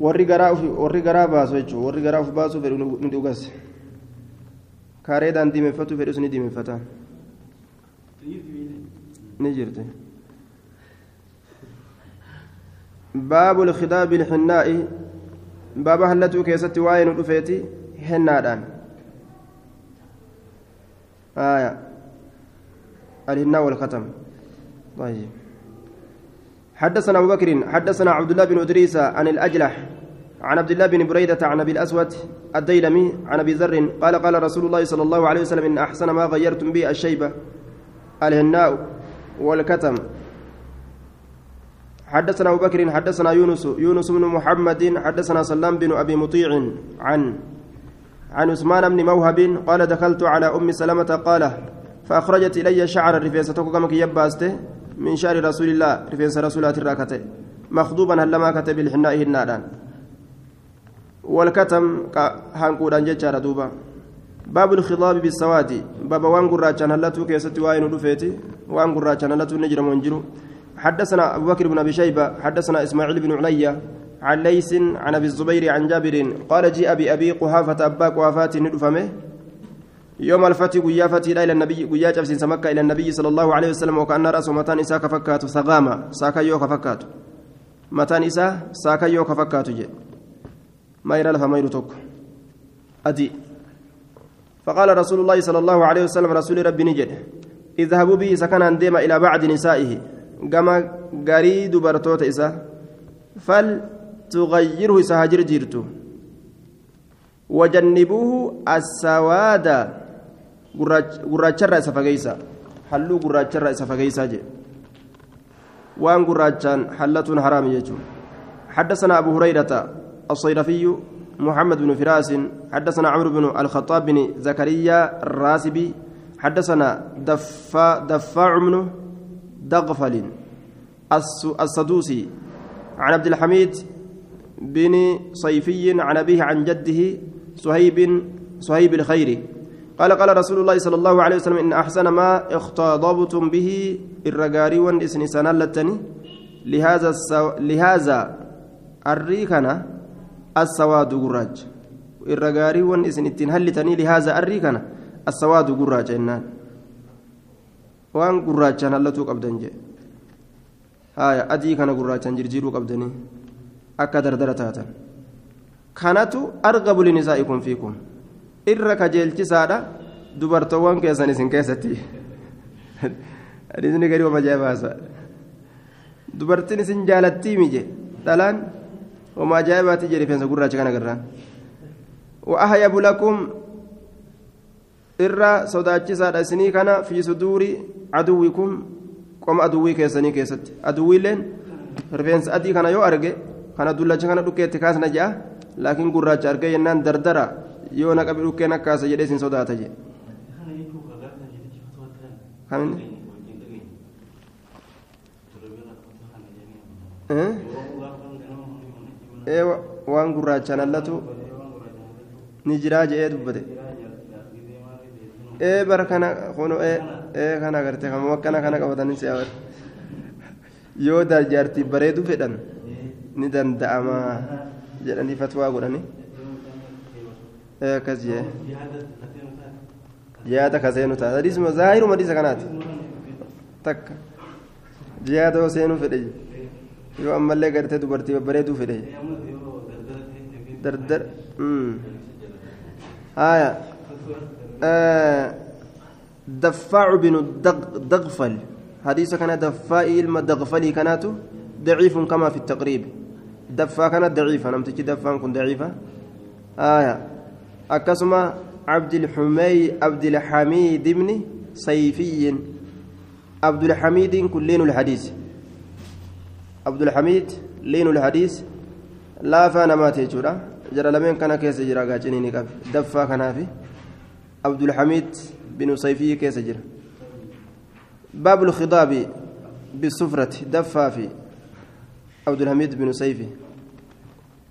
warri garaa warri garaa baasu jechuun warri garaa uf baasu fedhu ni dhugas. Karee daandii meeffatu fedhus ni dimeeffata. Ni باب الخداب الحناء باب هلتو كيستي واين دفيتي هنادان. آية. الهنا والختم. طيب. حدثنا أبو بكر حدثنا عبد الله بن إدريس عن الأجلح عن عبد الله بن بريدة عن أبي الأسود الديلمي عن أبي ذر قال قال رسول الله صلى الله عليه وسلم إن أحسن ما غيرتم به الشيبة. الهناء والكتم. حدثنا أبو بكر حدثنا يونس يونس بن محمد حدثنا سلام بن أبي مطيع عن عن عثمان بن موهب قال دخلت على أم سلمة قال فأخرجت إلي شعر الرفيسة كما يباسته من شعر رسول الله رفيس رسولات الراكته مخضوبا هلما كتب الحناء هنادان والكتم هانكودان ججار دوبا. باب الخضاب بالسواد. باب وان قراجان هلتو كيست واين رفيتي وان قراجان هلتو نجر منجرو حدثنا أبو بكر بن أبي شيبة حدثنا إسماعيل بن عليا عن ليس عن أبي الزبير عن جابر قال جيء بأبي قحافة أباك وفات ندفمه. يوم الفتح قيا فتي إلى النبي قيا جبسين سمكة إلى النبي صلى الله عليه وسلم وكأن رأسه متان إساك فكات سغاما ساكا يوك فكات متان إسا ساكا يوك فكات جي ما يرى لها ما يرتك أدي. فقال رسول الله صلى الله عليه وسلم رسول ربي نجد اذهبوا به سكن ديما إلى بعد نسائه. كما غري دبرتوت إسا فلتغيره سهاجر جيرتو. وجنبوه السواد gurraacharraa isa fageeysa halluu gurraacharraa isa fageeysaa jedhe waan gurraachaan hallatuun haraami jechuun حدثنا أبو هريرة الصيرفي محمد بن فراس حدثنا عمرو بن الخطاب بن زكريا الراسبي حدثنا دفاع دفاع بن دغفل السدوسي عن عبد الحميد بن صيفي عن أبيه عن جده صهيب صهيب الخيري قال قال رسول الله صلى الله عليه وسلم إن أحسن ما اختضبتم به الرقاري والإسن سنالتني لهذا. لهذا الريكنا السواد قراج. الرقاري والإسن هلتني لهذا الريكنا السواد قراج إنان. وان قراج هلتو قبدن جي هاي أدي كان قراج جرجيرو قبدني أكا دردرة تاتا. كانت أرغب لنسائكم فيكم. irra kajeelchisaadha dubartoowwan keessan isin keessatti hadiisni garii wama ajaa'ibaasa dubartiin isin jaalattii mije dhalaan wama ajaa'ibaatti jedhe rifeensa gurraacha kana agarraan wa'ahyabu lakum irra sodaachisaadha isinii kana fi suduuri aduwwikum qoma aduwwii keessanii keessatti aduwwiilleen rifeensa adii kana yoo arge kana dullacha kana dhukkeetti kaasna ja'a laakiin gurraacha argee yennaan dardara yoo na qabi dhukkeen akkaasa jedhee isin sodaata jedhe waan gurraachaan allatu ni jiraa jedhee dubbate ee bara kana kuno ee kana agartee kan wakkana kana qabatanii si'aa yoo jaartii bareedu fedhan ni danda'ama jedhanii fatwaa godhanii. akkas jee jihaada ka seenu taate hadiisuma zaahiruma hadiisa kanaati takka jihaada yoo seenuu fedhe yoo ammallee gartee dubartii babbareeduu fedhe dardar haya بن دغفل حديث كان دفاع علم دغفلي كانت ضعيف كما في التقريب دفاع كانت ضعيفة لم تجي دفاع كن ضعيفة آية akkasuma abdilxumey abdilxamiid ibni sayfiyin abdulxamiidin kun liinu lhadiis abdulxamiid liinu lhadiis laafaa namaati jechuudha. Jara lameen kana keessa jira gaachinii ni qabe daffaa kanaafi abdulxamiid binu sayfiyyi keessa jira. باب الخضاب بالسفرة دفا في عبد الحميد بن سيفي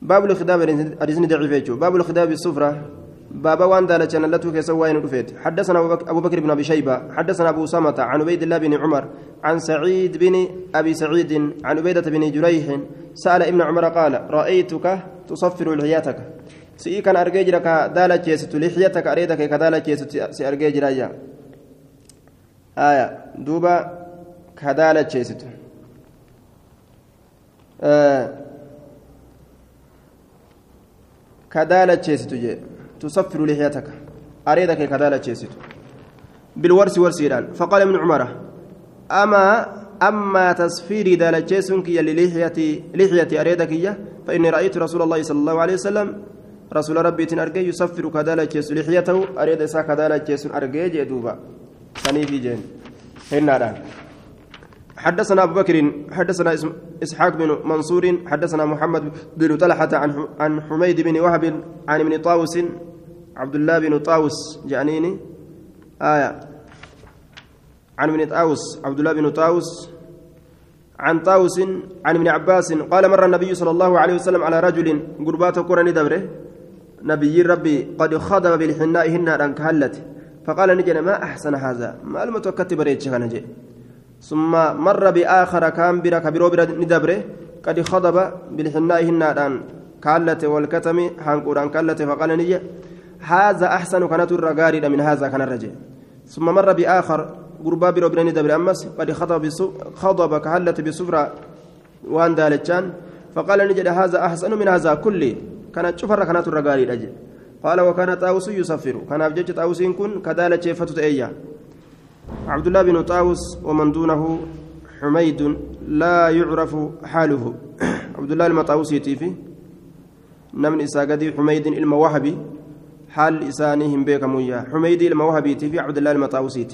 باب الخضاب أريزني ضعيف باب الخضاب بالسفرة بابا وان دالتشان اللتو كيسا وين حدثنا أبو بكر بن أبي شيبة حدثنا أبو سمة عن عبيد الله بن عمر عن سعيد بن أبي سعيد عن عبيدة بن جريح سأل ابن عمر قال رأيتك تصفر لحياتك سئي كان أرجيجرك دالة جيست لحيتك أريدك كدالة جيست؟ سأرجيجرا آية دوبا كدالة جيست. آه كدالة جيست جي تصفر لحيتك أريدك كذلك جيسد بالورس ورسيران فقال ابن عمر أما أما تصفيري دالجيسون كي للحيتي لحيتي أريدك فإني رأيت رسول الله صلى الله عليه وسلم رسول ربي تنرجي يصفر كذلك جيس لحيته أريد إسا جيسون أرجي جدوبا سني في جين. هنا حدثنا أبو بكر حدثنا إسحاق بن منصور حدثنا محمد بن طلحة عن عن حميد بن وهب عن ابن طاووس عبد الله بن طاووس جانيني. آية. عن ابن طاووس عبد الله بن طاووس عن طاووس عن ابن عباس قال مر النبي صلى الله عليه وسلم على رجل قربات قرن دبره نبي ربي قد خضب بالحناء هن كهلت. فقال نجنا ما أحسن هذا؟ ما المتوكت بريتش نجي. ثم مر بآخر كان برا كبيرو برا ندبره قد خضب بالحناء هن أن كالت والكتم حنقوران كالت فقال نجي هذا أحسن كانت الرجاري من هذا كان الرجل. ثم مر بآخر قربا برو برا ندبر أمس قد خضب خضب كالت بسفرة وان دالتشان فقال نجد هذا أحسن من هذا كله. كانت شفر كانت الرجاري رجل. قال وكان طاووس يسفر. كان أبجج طاووس كن كذلك شيفة إياه عبد الله بن طاووس ومن دونه حميد لا يعرف حاله. عبد الله المطاوسي تيفي نمن إساقدي حميد الموهبي. حال إسانهم بيكمويا حميد الموهبي تيفي عبد الله المطاوسي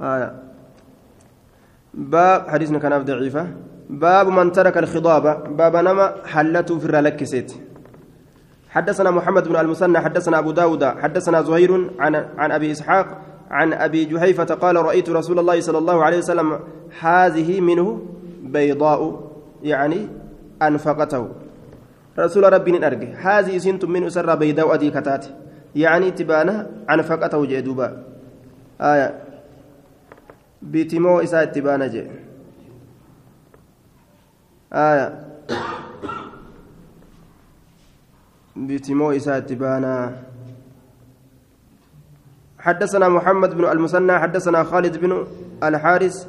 آه. باب حديثنا كان ضعيفة. باب من ترك الخضابة باب نما حلته في الرلكسيت حدثنا محمد بن المثنى حدثنا أبو داود حدثنا زهير عن عن أبي إسحاق عن أبي جحيفة قال رأيت رسول الله صلى الله عليه وسلم هذه منه بيضاء يعني أنفقته. رسول ربي أرجع. هذه سنت من أسرى بيداء أدي كتات يعني تبانه أنفقته جدوبا آية. بيتمو إساء تبانه جي. آية. بيتمو إساء تبانه حدثنا محمد بن المثنى حدثنا خالد بن الحارث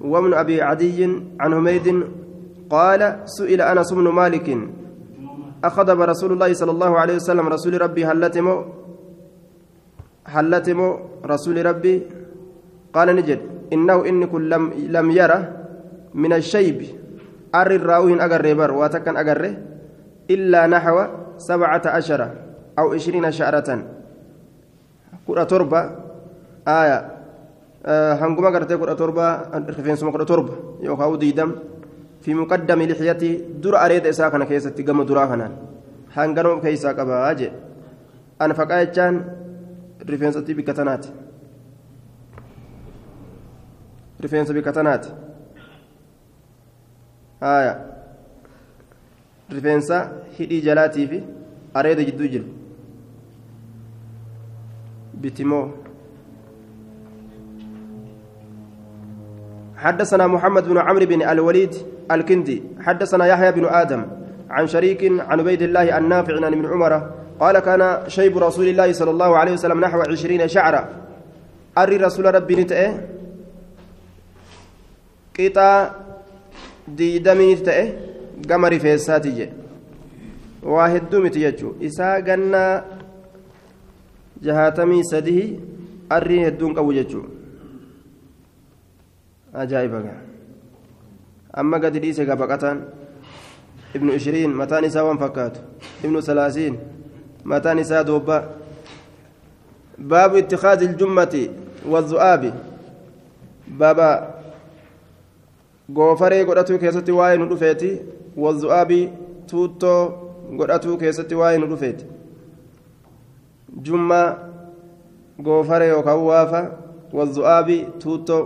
ومن أبي عدي عن حميد قال سئل أنس بن مالك أخذب رسول الله صلى الله عليه وسلم رسول ربي هلتمو هلتمو رسول ربي؟ قال نجد. إنه إن كل لم, لم يرى من الشيب أر الراوين أجر بر واتكن أجر إلا نحو سبعة عشر أو عشرين شعرة كرة تربة آية hanguma gartee kudha torba rifeensuma kudha torba yookaan diidam fi muqaddami lixiyati dura areeda isaa kana keessatti gama duraa kanaan hanganoo keessaa qabaa jee anfaqaa jechaan rifeensatti bikka tanaati rifeensa bikka tanaati haaya rifeensa hidhii jalaatii fi areeda jidduu jiru bitimoo حدثنا محمد بن عمرو بن الوليد الكندي. حدثنا يحيى بن آدم عن شريك عن عبيد الله النافع عن ابن عمر قال كان شيب رسول الله صلى الله عليه وسلم نحو عشرين شعرا. أري رسول ربي نتأه قطع ديدمي نتأه قمر فيساتي جي واحد دومتي يجو إسا قنا جهاتمي سده أري هدون قبو جيجو ajaa'iba amma gadi dhiise gabaqataan ibnu ishiriin mataan isaa waan fakkaatu ibnu salaasiin mataan isaa doobba baabu ittikaazi iljummati wazu'aabi baaba goofaree godhatuu keessatti waa'ee nu dhufeeti wazu'aabi tuuttoo godhatuu keessatti waa'ee nu dhufeeti jumma goofaree yookaan waafa wazu'aabi tuuttoo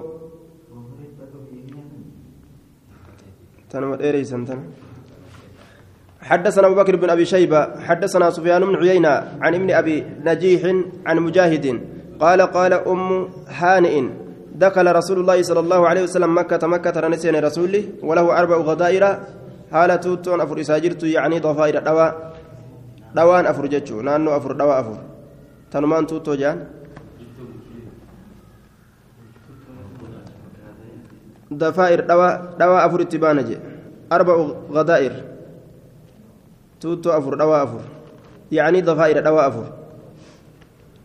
تنم إيريسن تن حدثنا أبو بكر بن أبي شيبة حدثنا سفيان بن عيينة عن ابن أبي نجيح عن مجاهد قال قال أم هانئ دخل رسول الله صلى الله عليه وسلم مكة مكة رنسين رسوله وله أربع غدائر حالة توتون أفر إساجرت يعني ضفائر دواء دوان أفر جتشو نانو أفر دواء أفر. تنمان توتو جان؟ ضفائر دواء دواء أفر اتبانج أربع غدائر. توتو أفر دواء أفر. يعني ضفائر دواء أفر.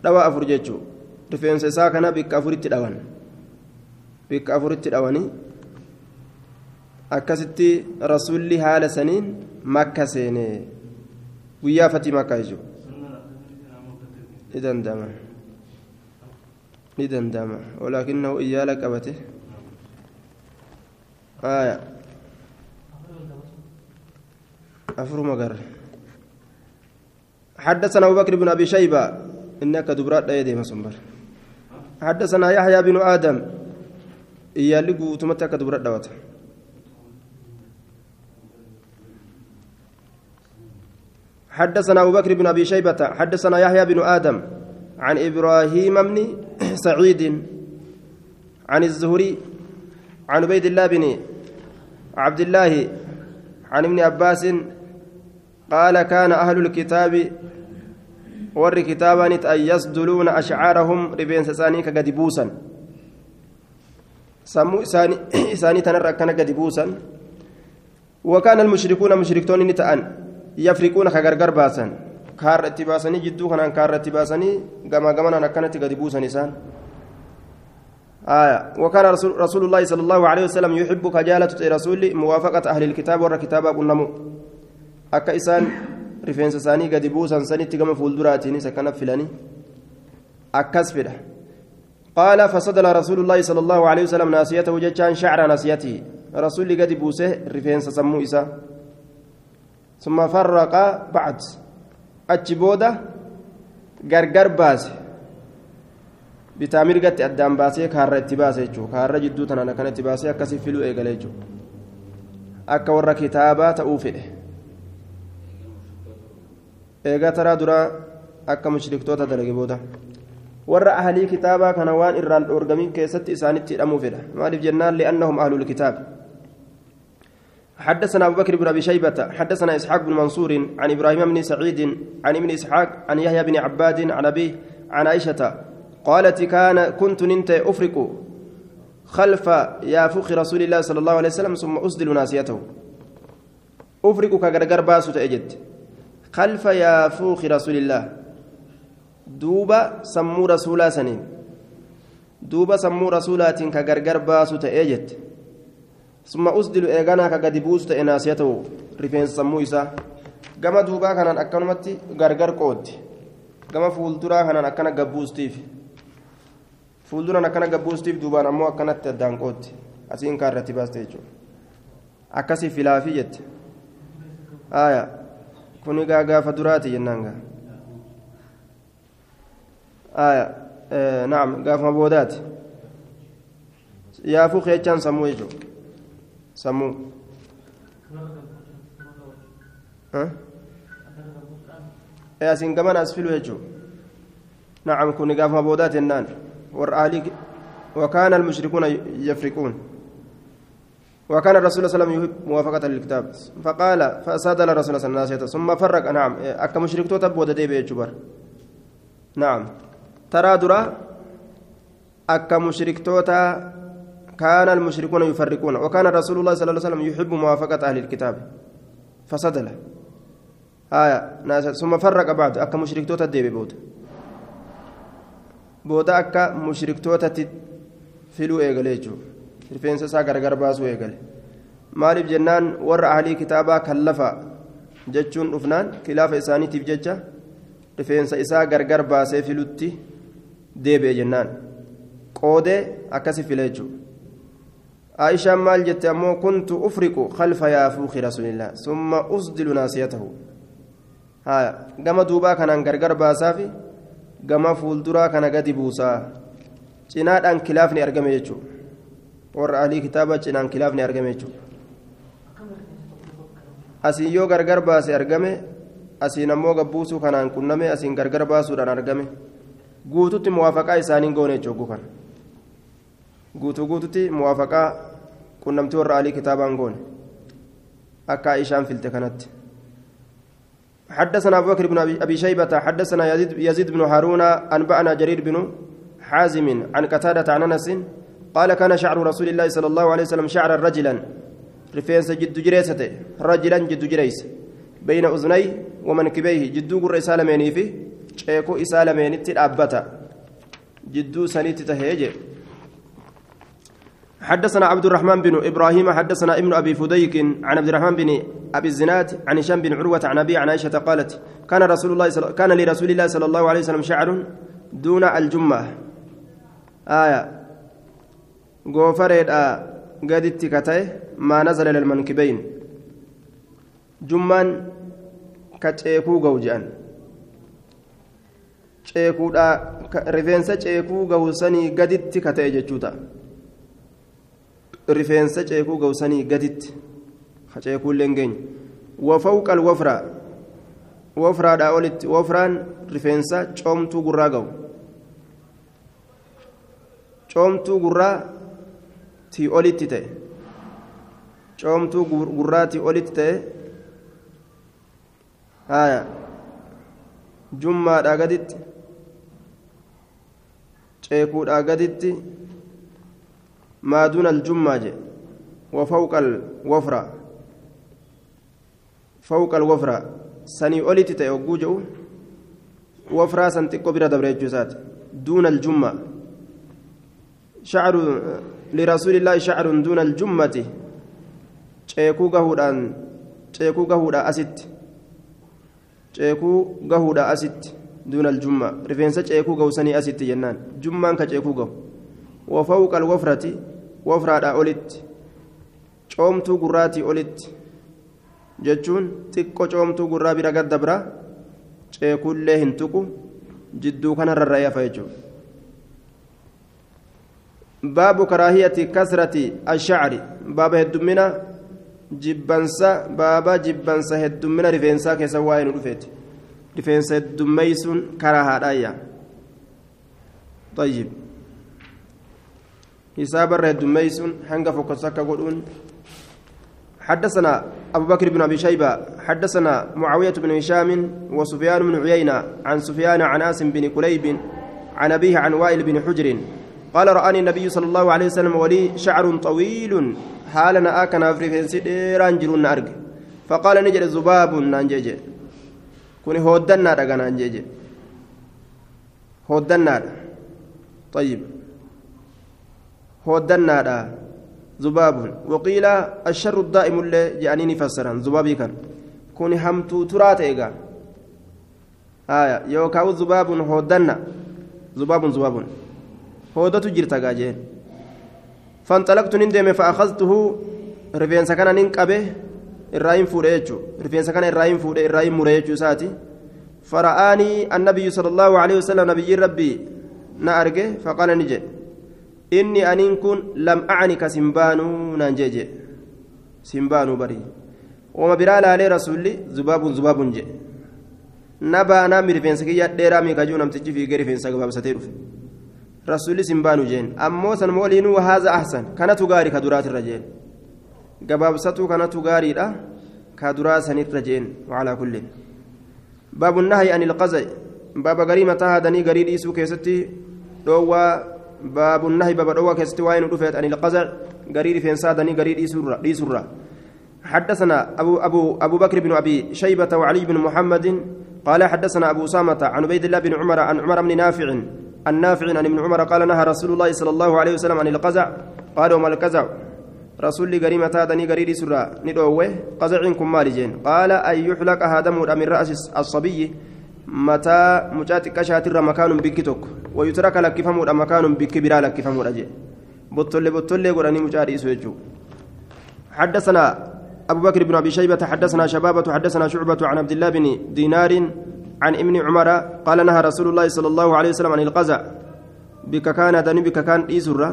دواء أفر جتشو. رفين ساكنا بك أفر اتدوان. بك أفر اتدواني akkasitti rasulli haala saniin makka seene guyyaa fatii makkaa jechuudha ni danda'ama ni danda'ama walaakinnahu iyyaala qabate آية أفر مقر حدثنا أبو بكر بن أبي شيبة إنك دبرات لا يدي مسمبر حدثنا يحيى بن آدم إيالي قوتمتك دبرات دوات حدثنا أبو بكر بن أبي شيبة حدثنا يحيى بن آدم عن إبراهيم بن سعيد عن الزهري عن عبيد الله بن عبد الله عن ابن عباس قال كان أهل الكتاب ور كتابا أن يسدلون أشعارهم ربين سساني كقدبوسا سمو إساني إساني تنرى كان قدبوسا وكان المشركون مشركتون نتأن يفرقون كغرغر باسا كار اتباسني جدو كان كار اتباسني كما كما كانت قدبوسا إسان آية وكان رسول, رسول الله صلى الله عليه وسلم يحب كجالة رسول موافقة أهل الكتاب ور كتاب قلنمو أكا إسان رفين ساني قد بوسا ساني تقام فولدراتي سكن فلاني أكس فله قال فصدل رسول الله صلى الله عليه وسلم ناسيته جتان شعر ناسيته رسول قد بوسه رفين سمو إسا ثم فرق بعد أجبوده غرغر باسه addaan baasee kaarra itti baase jechuudha kaarra jidduu tanaan akkanatti baasee akkasii filuu eegale jechuudha akka warra kitaabaa ta'uu fedhe eegaa taraa duraa akka mushriktoota dalage booda warra ahlii kitaabaa kana waan irraan dhoorgamin keessatti isaanitti hidhamuu fedha maaliif jennaan? Li'annahum ahlul kitaab. حدثنا أبو بكر بن أبي شيبة حدثنا إسحاق بن منصور عن إبراهيم بن سعيد عن ابن إسحاق عن يحيى بن عباد عن أبيه عن عائشة قالت كان كنت ننت أفرق خلف يافوخ رسول الله صلى الله عليه وسلم ثم أسدل ناسيته. أفرق كغرغر باسو تأجد. خلف يافوخ رسول الله. duuba sammuu rasuulaa saniin. Duuba sammuu rasuulaatiin ka gargar baasu ta'ee jette. Summa usdilu eeganaa ka gadi buusu ta'e naasiya ta'u. Rifeensa sammuu isaa. Gama duubaa kanaan akkanumatti gargar qoodde gama fuulduraa kanaan akkana gabbuustiif. Fuulduraan akkana gabbuustiif duubaan ammoo akkanatti addaan qoodde asiin kaarratti baaste jechuudha. Akkasii filaafii jette. Kun gaa gaafa duraati jennaan gaa. Aayaa naam gaafuma boodaati yaafuu keechaan sammuu jechuudha sammuu asiin gaman as filu jechuudha naam kuni gaafuma boodaati jennaan والآلي وكان المشركون يفرقون. وكان الرسول صلى الله عليه وسلم موافقة للكتاب. فقال فأساد الرسول صلى الله عليه وسلم ثم فرق. نعم أكا مشرك توتب وددي بيجبر نعم. درا أكا مشرك توتا كان المشركون يفرقون وكان رسول الله صلى الله عليه وسلم يحب موافقة أهل الكتاب فصدله آية ثم فرق بعد أكا مشرك توتا دي بيبوت booda akka mushriktootatti filuu eegale jechuudha rifeensa isaa gargar baasuu eegale maaliif jennaan warra ahlii kitaabaa kallafa jechuun dhufnaan kilaafa isaaniitiif jecha rifeensa isaa gargar baasee filutti deebi'e jennaan qoodee akkasi file jechuudha aishaan maal jette ammoo kuntu ufriqu khalfa yaafuuki rasuulillah summa usdilu naasiyatahu gama duubaa kanaan gargar baasaafi gama fuulduraa kana gadi buusaa cinaadhaan kilaafni argame jechuudha warra alii kitaaba cinaan kilaafni argame jechuudha asiin yoo gargar baase argame asiin ammoo gabbuusuu kanaan qunname asiin gargar baasuudhaan argame guututti muwaafaqaa isaaniin goone jechuudha kan guutuu guututti muwaafaqaa qunnamtii warra alii kitaabaan goone. Akka ishaan filte kanatti. حدثنا أبو بكر بن أبي شيبة حدثنا يزيد, يزيد بن هارون أنبأنا جرير بن حازم عن قتادة عن أنس قال كان شعر رسول الله صلى الله عليه وسلم شعرا رجلا رفينس جد جريسته رجلا جد جريس بين أذني ومنكبيه جدو قر إسالميني في شيكو إسالميني تلأبتا جدو سنيت تهيجي حدثنا عبد الرحمن بن إبراهيم حدثنا ابن أبي فديك عن عبد الرحمن بن أبي الزناد عن هشام بن عروة عن ابي عن عائشة قالت كان رسول الله صل... كان لرسول الله صلى الله عليه وسلم شعر دون الجمه آية. غوفريد كتاي ما نزل للمنكبين جمان كتشيكو غوجان ceekuudha. Rifeensa ceekuu gawsanii gaditti kata'e jechuudha rifeensa ceekuu gawsanii gaditti ceekuullee geenye. Wafawqa alwafraa wafraadhaa olitti wafraan rifeensa coomtuu gurraa gahu coomtuu gurraa tii olitti ta'e. Coomtuu gurraa tii olitti ta'e. Haya jummaadhaa gaditti ceekuudhaa gaditti. ما دون الجمة وفوق الوفرة فوق الوفرة سني أوليتي تيوجو وفرة سنتكو برا دبر الجزات دون الجمة شعر لرسول الله شعر دون الجمة ceekuu gahuudhaan ceekuu gahuudha asitti. Ceekuu gahuudha asitti. duuna aljummaa rifeensa ceekuu gawsanii asitti jennaan jummaan ka ceekuu gahu wafawqa alwafrati wafraadhaa olitti coomtuu gurraatii olitti jechuun xiqqoo coomtuu gurraa bira gadda bira ceekuullee hin tuqu jidduu kana rarra'ee hafa jechuudha baabu karaahiyati kasrati ashacri baaba heddummina jibbansa baaba jibbansa heddummina rifeensaa keessa waa'ee nu dhufeeti rifeensa heddummeeysuun karaa haadhaayya طيب حساب الردميسون حنقف وكسك قولون حدثنا أبو بكر بن أبي شيبة حدثنا معاوية بن هشام وسفيان بن عيينة عن سفيان عن آسم بن كليب عن أبيه عن وائل بن حجر قال رآني النبي صلى الله عليه وسلم ولي شعر طويل حالنا آكنا في فنسي ديران جرون أرق فقال نجد زباب نانجيجي كوني هودنا رقا نانجيجي هودنا طيب هودنا ذباب وقيل الشر الدائم اللي جانيني فسرا ذبابي كان كوني همتو ترات إيغا آية يوكاو ذباب هودنا ذباب ذباب هودة جرتا جاجين فانطلقت نندم فأخذته رفينسا كان ننقبه الرايم فوريجو رفينسا كان الرايم فوري الرايم مريجو ساتي فرآني النبي صلى الله عليه وسلم نبي ربي نأرجه فقال نجي inni aniin kun lam acnika simbaanuu naan jee jee simbaanuu barii wama biraa laalee rasuulli zubaabun zubaabun jee na baanaa mi rifeensa kiyya dheeraa mi kajuu namtichi fiigee rifeensa gabaabsatee dhufe rasuulli simbaanuu jeen ammoo san mooliinuu haaza ahsan kanatu gaarii ka duraatirra jeen gabaabsatuu kanatu gaariidha. Ka duraa sanirra jeen wacalaa kullin baabu nahyi an ilqaza baaba garii mataa haadanii garii dhiisuu keessatti dhoowwaa باب النهي باب دوا كست وين رفعت عن القزع قرير في انسادني قرير يسر يسر حدثنا أبو أبو أبو بكر بن أبي شيبة وعلي بن محمد قال حدثنا أبو سامة عن عبيد الله بن عمر عن عمر بن نافع النافع عن ابن عمر قال نهى رسول الله صلى الله عليه وسلم عن القزع قال وما القزع رسول لي قريمة هذا قرير سرا ندوه قزع مالجين قال أن يحلق هذا من رأس الصبي mataa mucaa xiqqashaatirra makaanun bikki tokko. Wayutraka lakkifamuudha makaanun bikki biraa lakkifamuudha jee bottollee bottollee godhanii mucaa dhiisu jechuudha حدثنا أبو بكر بن أبي شيبة حدثنا شبابة حدثنا شعبة عن عبد الله بن دينار عن ابن عمر قال نهى رسول الله صلى الله عليه وسلم عن القزع بك كان دني بك كان إيسرة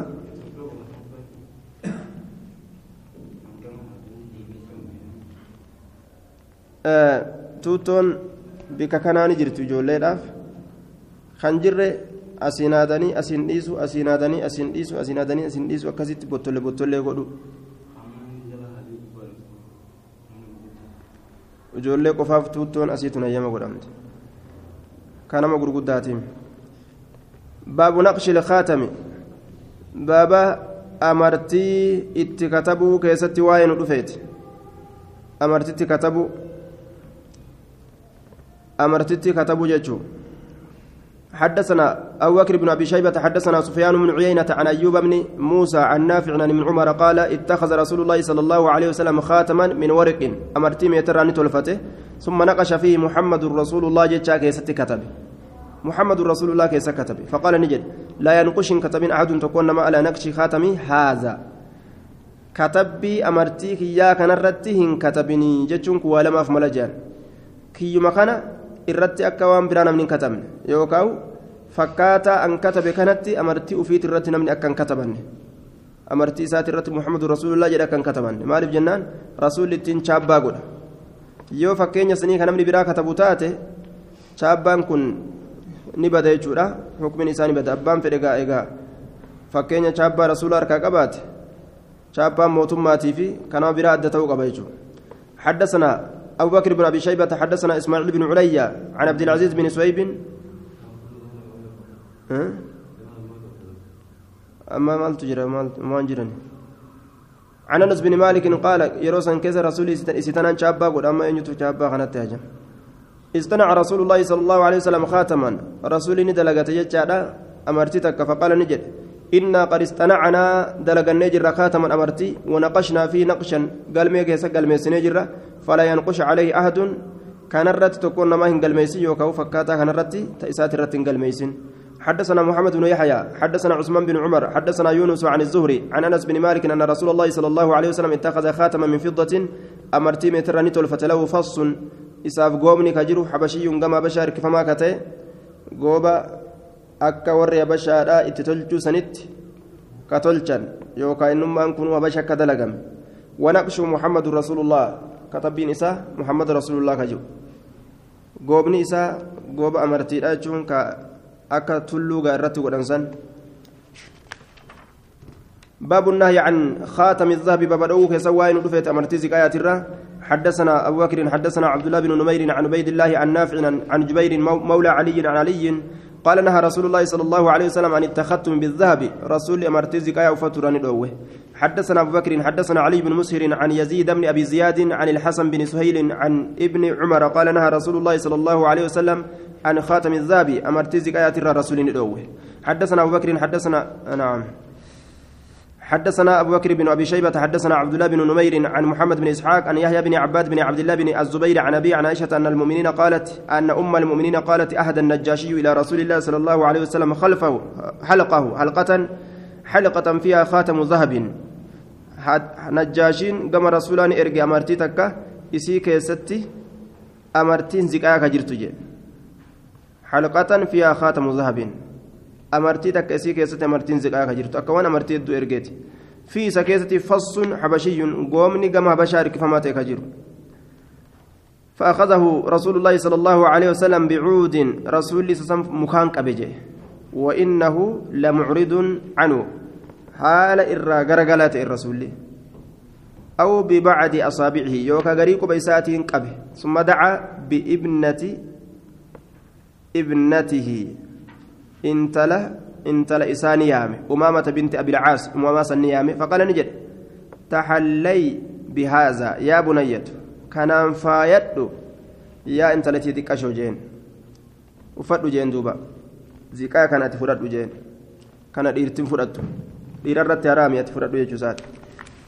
آه توتون bika kanaani jirtu ijoolleedhaaf kan jirre asiin haadanii asiin dhiisu asiin haadanii asiin dhiisu asiin haadanii asiin dhiisu akkasitti bottollee bottollee godhu ijoollee qofaaf tuuttoon asiitu nayyama godhamte kanama gurguddaatiin baabu naqshi lkaatami baaba amartii itti katabuu keessatti waa'ee nu dhufeeti amartitti katabuu أمرتتي كتبوا جتشو حدثنا أبو بكر بن أبي شيبة حدثنا سفيان بن عيينة عن أيوب بن موسى عن نافع عن ابن عمر قال اتخذ رسول الله صلى الله عليه وسلم خاتما من ورق. أمرتي ميتراني تلفته ثم نقش فيه محمد رسول الله جتشا كيست كتب. محمد رسول الله كيس كتب. فقال نجد لا ينقش كتب أحد تكون ما على نقش خاتمي هذا. كتبي أمرتي يا كان رتهن كتبني جتشنك ولما في ملجان كيما كان irratti akka waan biraa namni hin katabne yookaan fakkaataa an katabe kanatti amartii ufiit irratti namni akka hin katabanne amartii isaati irratti muhammadu rasuulullah jedhe akka hin katabanne maaliif jennaan rasuulli ittiin chaabbaa godha yoo fakkeenya sanii kan namni biraa katabu taate chaabbaan kun ni bada jechuudha hukumin isaa ni bada abbaan fedhe gaa egaa fakkeenya chaabbaa rasuula harkaa qabaate chaabbaan mootummaatii fi kanama biraa adda ta'uu qaba jechuudha حدثنا أبو بكر بن أبي شيبة حدثنا إسماعيل بن عليا عن عبد العزيز بن سويب. أما مال تجرى ما جرني عن أنس بن مالك قال يروسن كيس رسول إستنان شابا؟ قل أما إن شابا تهجم استنع رسول الله صلى الله عليه وسلم خاتما. رسول ندلقت يجعل أمرتك فقال نجد إنا قد استنعنا دلق النجر خاتما أمرتي ونقشنا فيه نقشا. قال ميكيس قال ميس نجر فلا ينقش عليه أحد. كان الرت تكون ما هن قلميسي يوكاو فكاتا كان الرت تأسات الرت قلميسين حدثنا محمد بن يحيى. حدثنا عثمان بن عمر. حدثنا يونس عن الزهري. عن أنس بن مالك أن رسول الله صلى الله عليه وسلم اتخذ خاتما من فضة أمرتي مترني تلفت له فص. isaaf goobni ka jiru habashiyyuun gama bashaa hirkifamaa ka ta'e gooba akka warri habashaadhaa itti tolchuu sanitti ka tolchan yookaan innummaan kun habasha akka dalagame الله كتبين إساء محمد رسول الله كجو قوبني إساء قوب أمرتي أجون كأكا تلو غيرتي ودنسان باب النهي عن خاتم الذهب باب دوك سواين دفيت أمرتي زكايات الره حدثنا أبو بكر حدثنا عبد الله بن نمير عن عبيد الله عن نافع عن جبير مولى علي عن علي قال نهى رسول الله صلى الله عليه وسلم عن التختم بالذهب رسول أمرتي زكايا وفتران دوه حدثنا أبو بكر حدثنا علي بن مسهر عن يزيد بن أبي زياد عن الحسن بن سهيل عن ابن عمر قال نهى رسول الله صلى الله عليه وسلم عن خاتم الذهب أمرتي زكايا رسول دوه حدثنا أبو بكر حدثنا نعم. حدثنا أبو بكر بن أبي شيبة حدثنا عبد الله بن نمير عن محمد بن إسحاق عن يحيى بن عباد بن عبد الله بن الزبير عن أبي عن عائشة أن المؤمنين قالت أن أم المؤمنين قالت أهدى النجاشي إلى رسول الله صلى الله عليه وسلم خلفه حلقه حلقة حلقة فيها خاتم ذهب. نجاشين قام رسولان إرجع أمرتي تكا إسي كيستي أمرتين زكاة كجرتجي حلقة فيها خاتم ذهب amartii takka isii keessatti amartiin ziqaa ka jirtu akka waan amartii hedduu ergeeti fi isa keessatti fassun habashiyyun goomni gama habashaa hirkifamaa ta'e ka jiru فأخذه رسول الله صلى الله عليه وسلم بعود رسول الله مكان قبجه وإنه لمعرض عنه حال إرى غرغلات الرسول أو ببعد أصابعه يوكا غريق بيسات قبه ثم دعا بابنة ابنته isaani yaame umaamata binti abilcaas umaamaa sanni yaame faqala ni jedhe taxallay bihaaza yaa bunayyatu kanaan faayadhu yaa intalatii xiqqashoo jeen uffadhu jeen duuba ziqaa kana ati fudhadhu jeen kana dhiirtin fudhattu dhiirarratti haraami ati fudhadhu jechuu isaati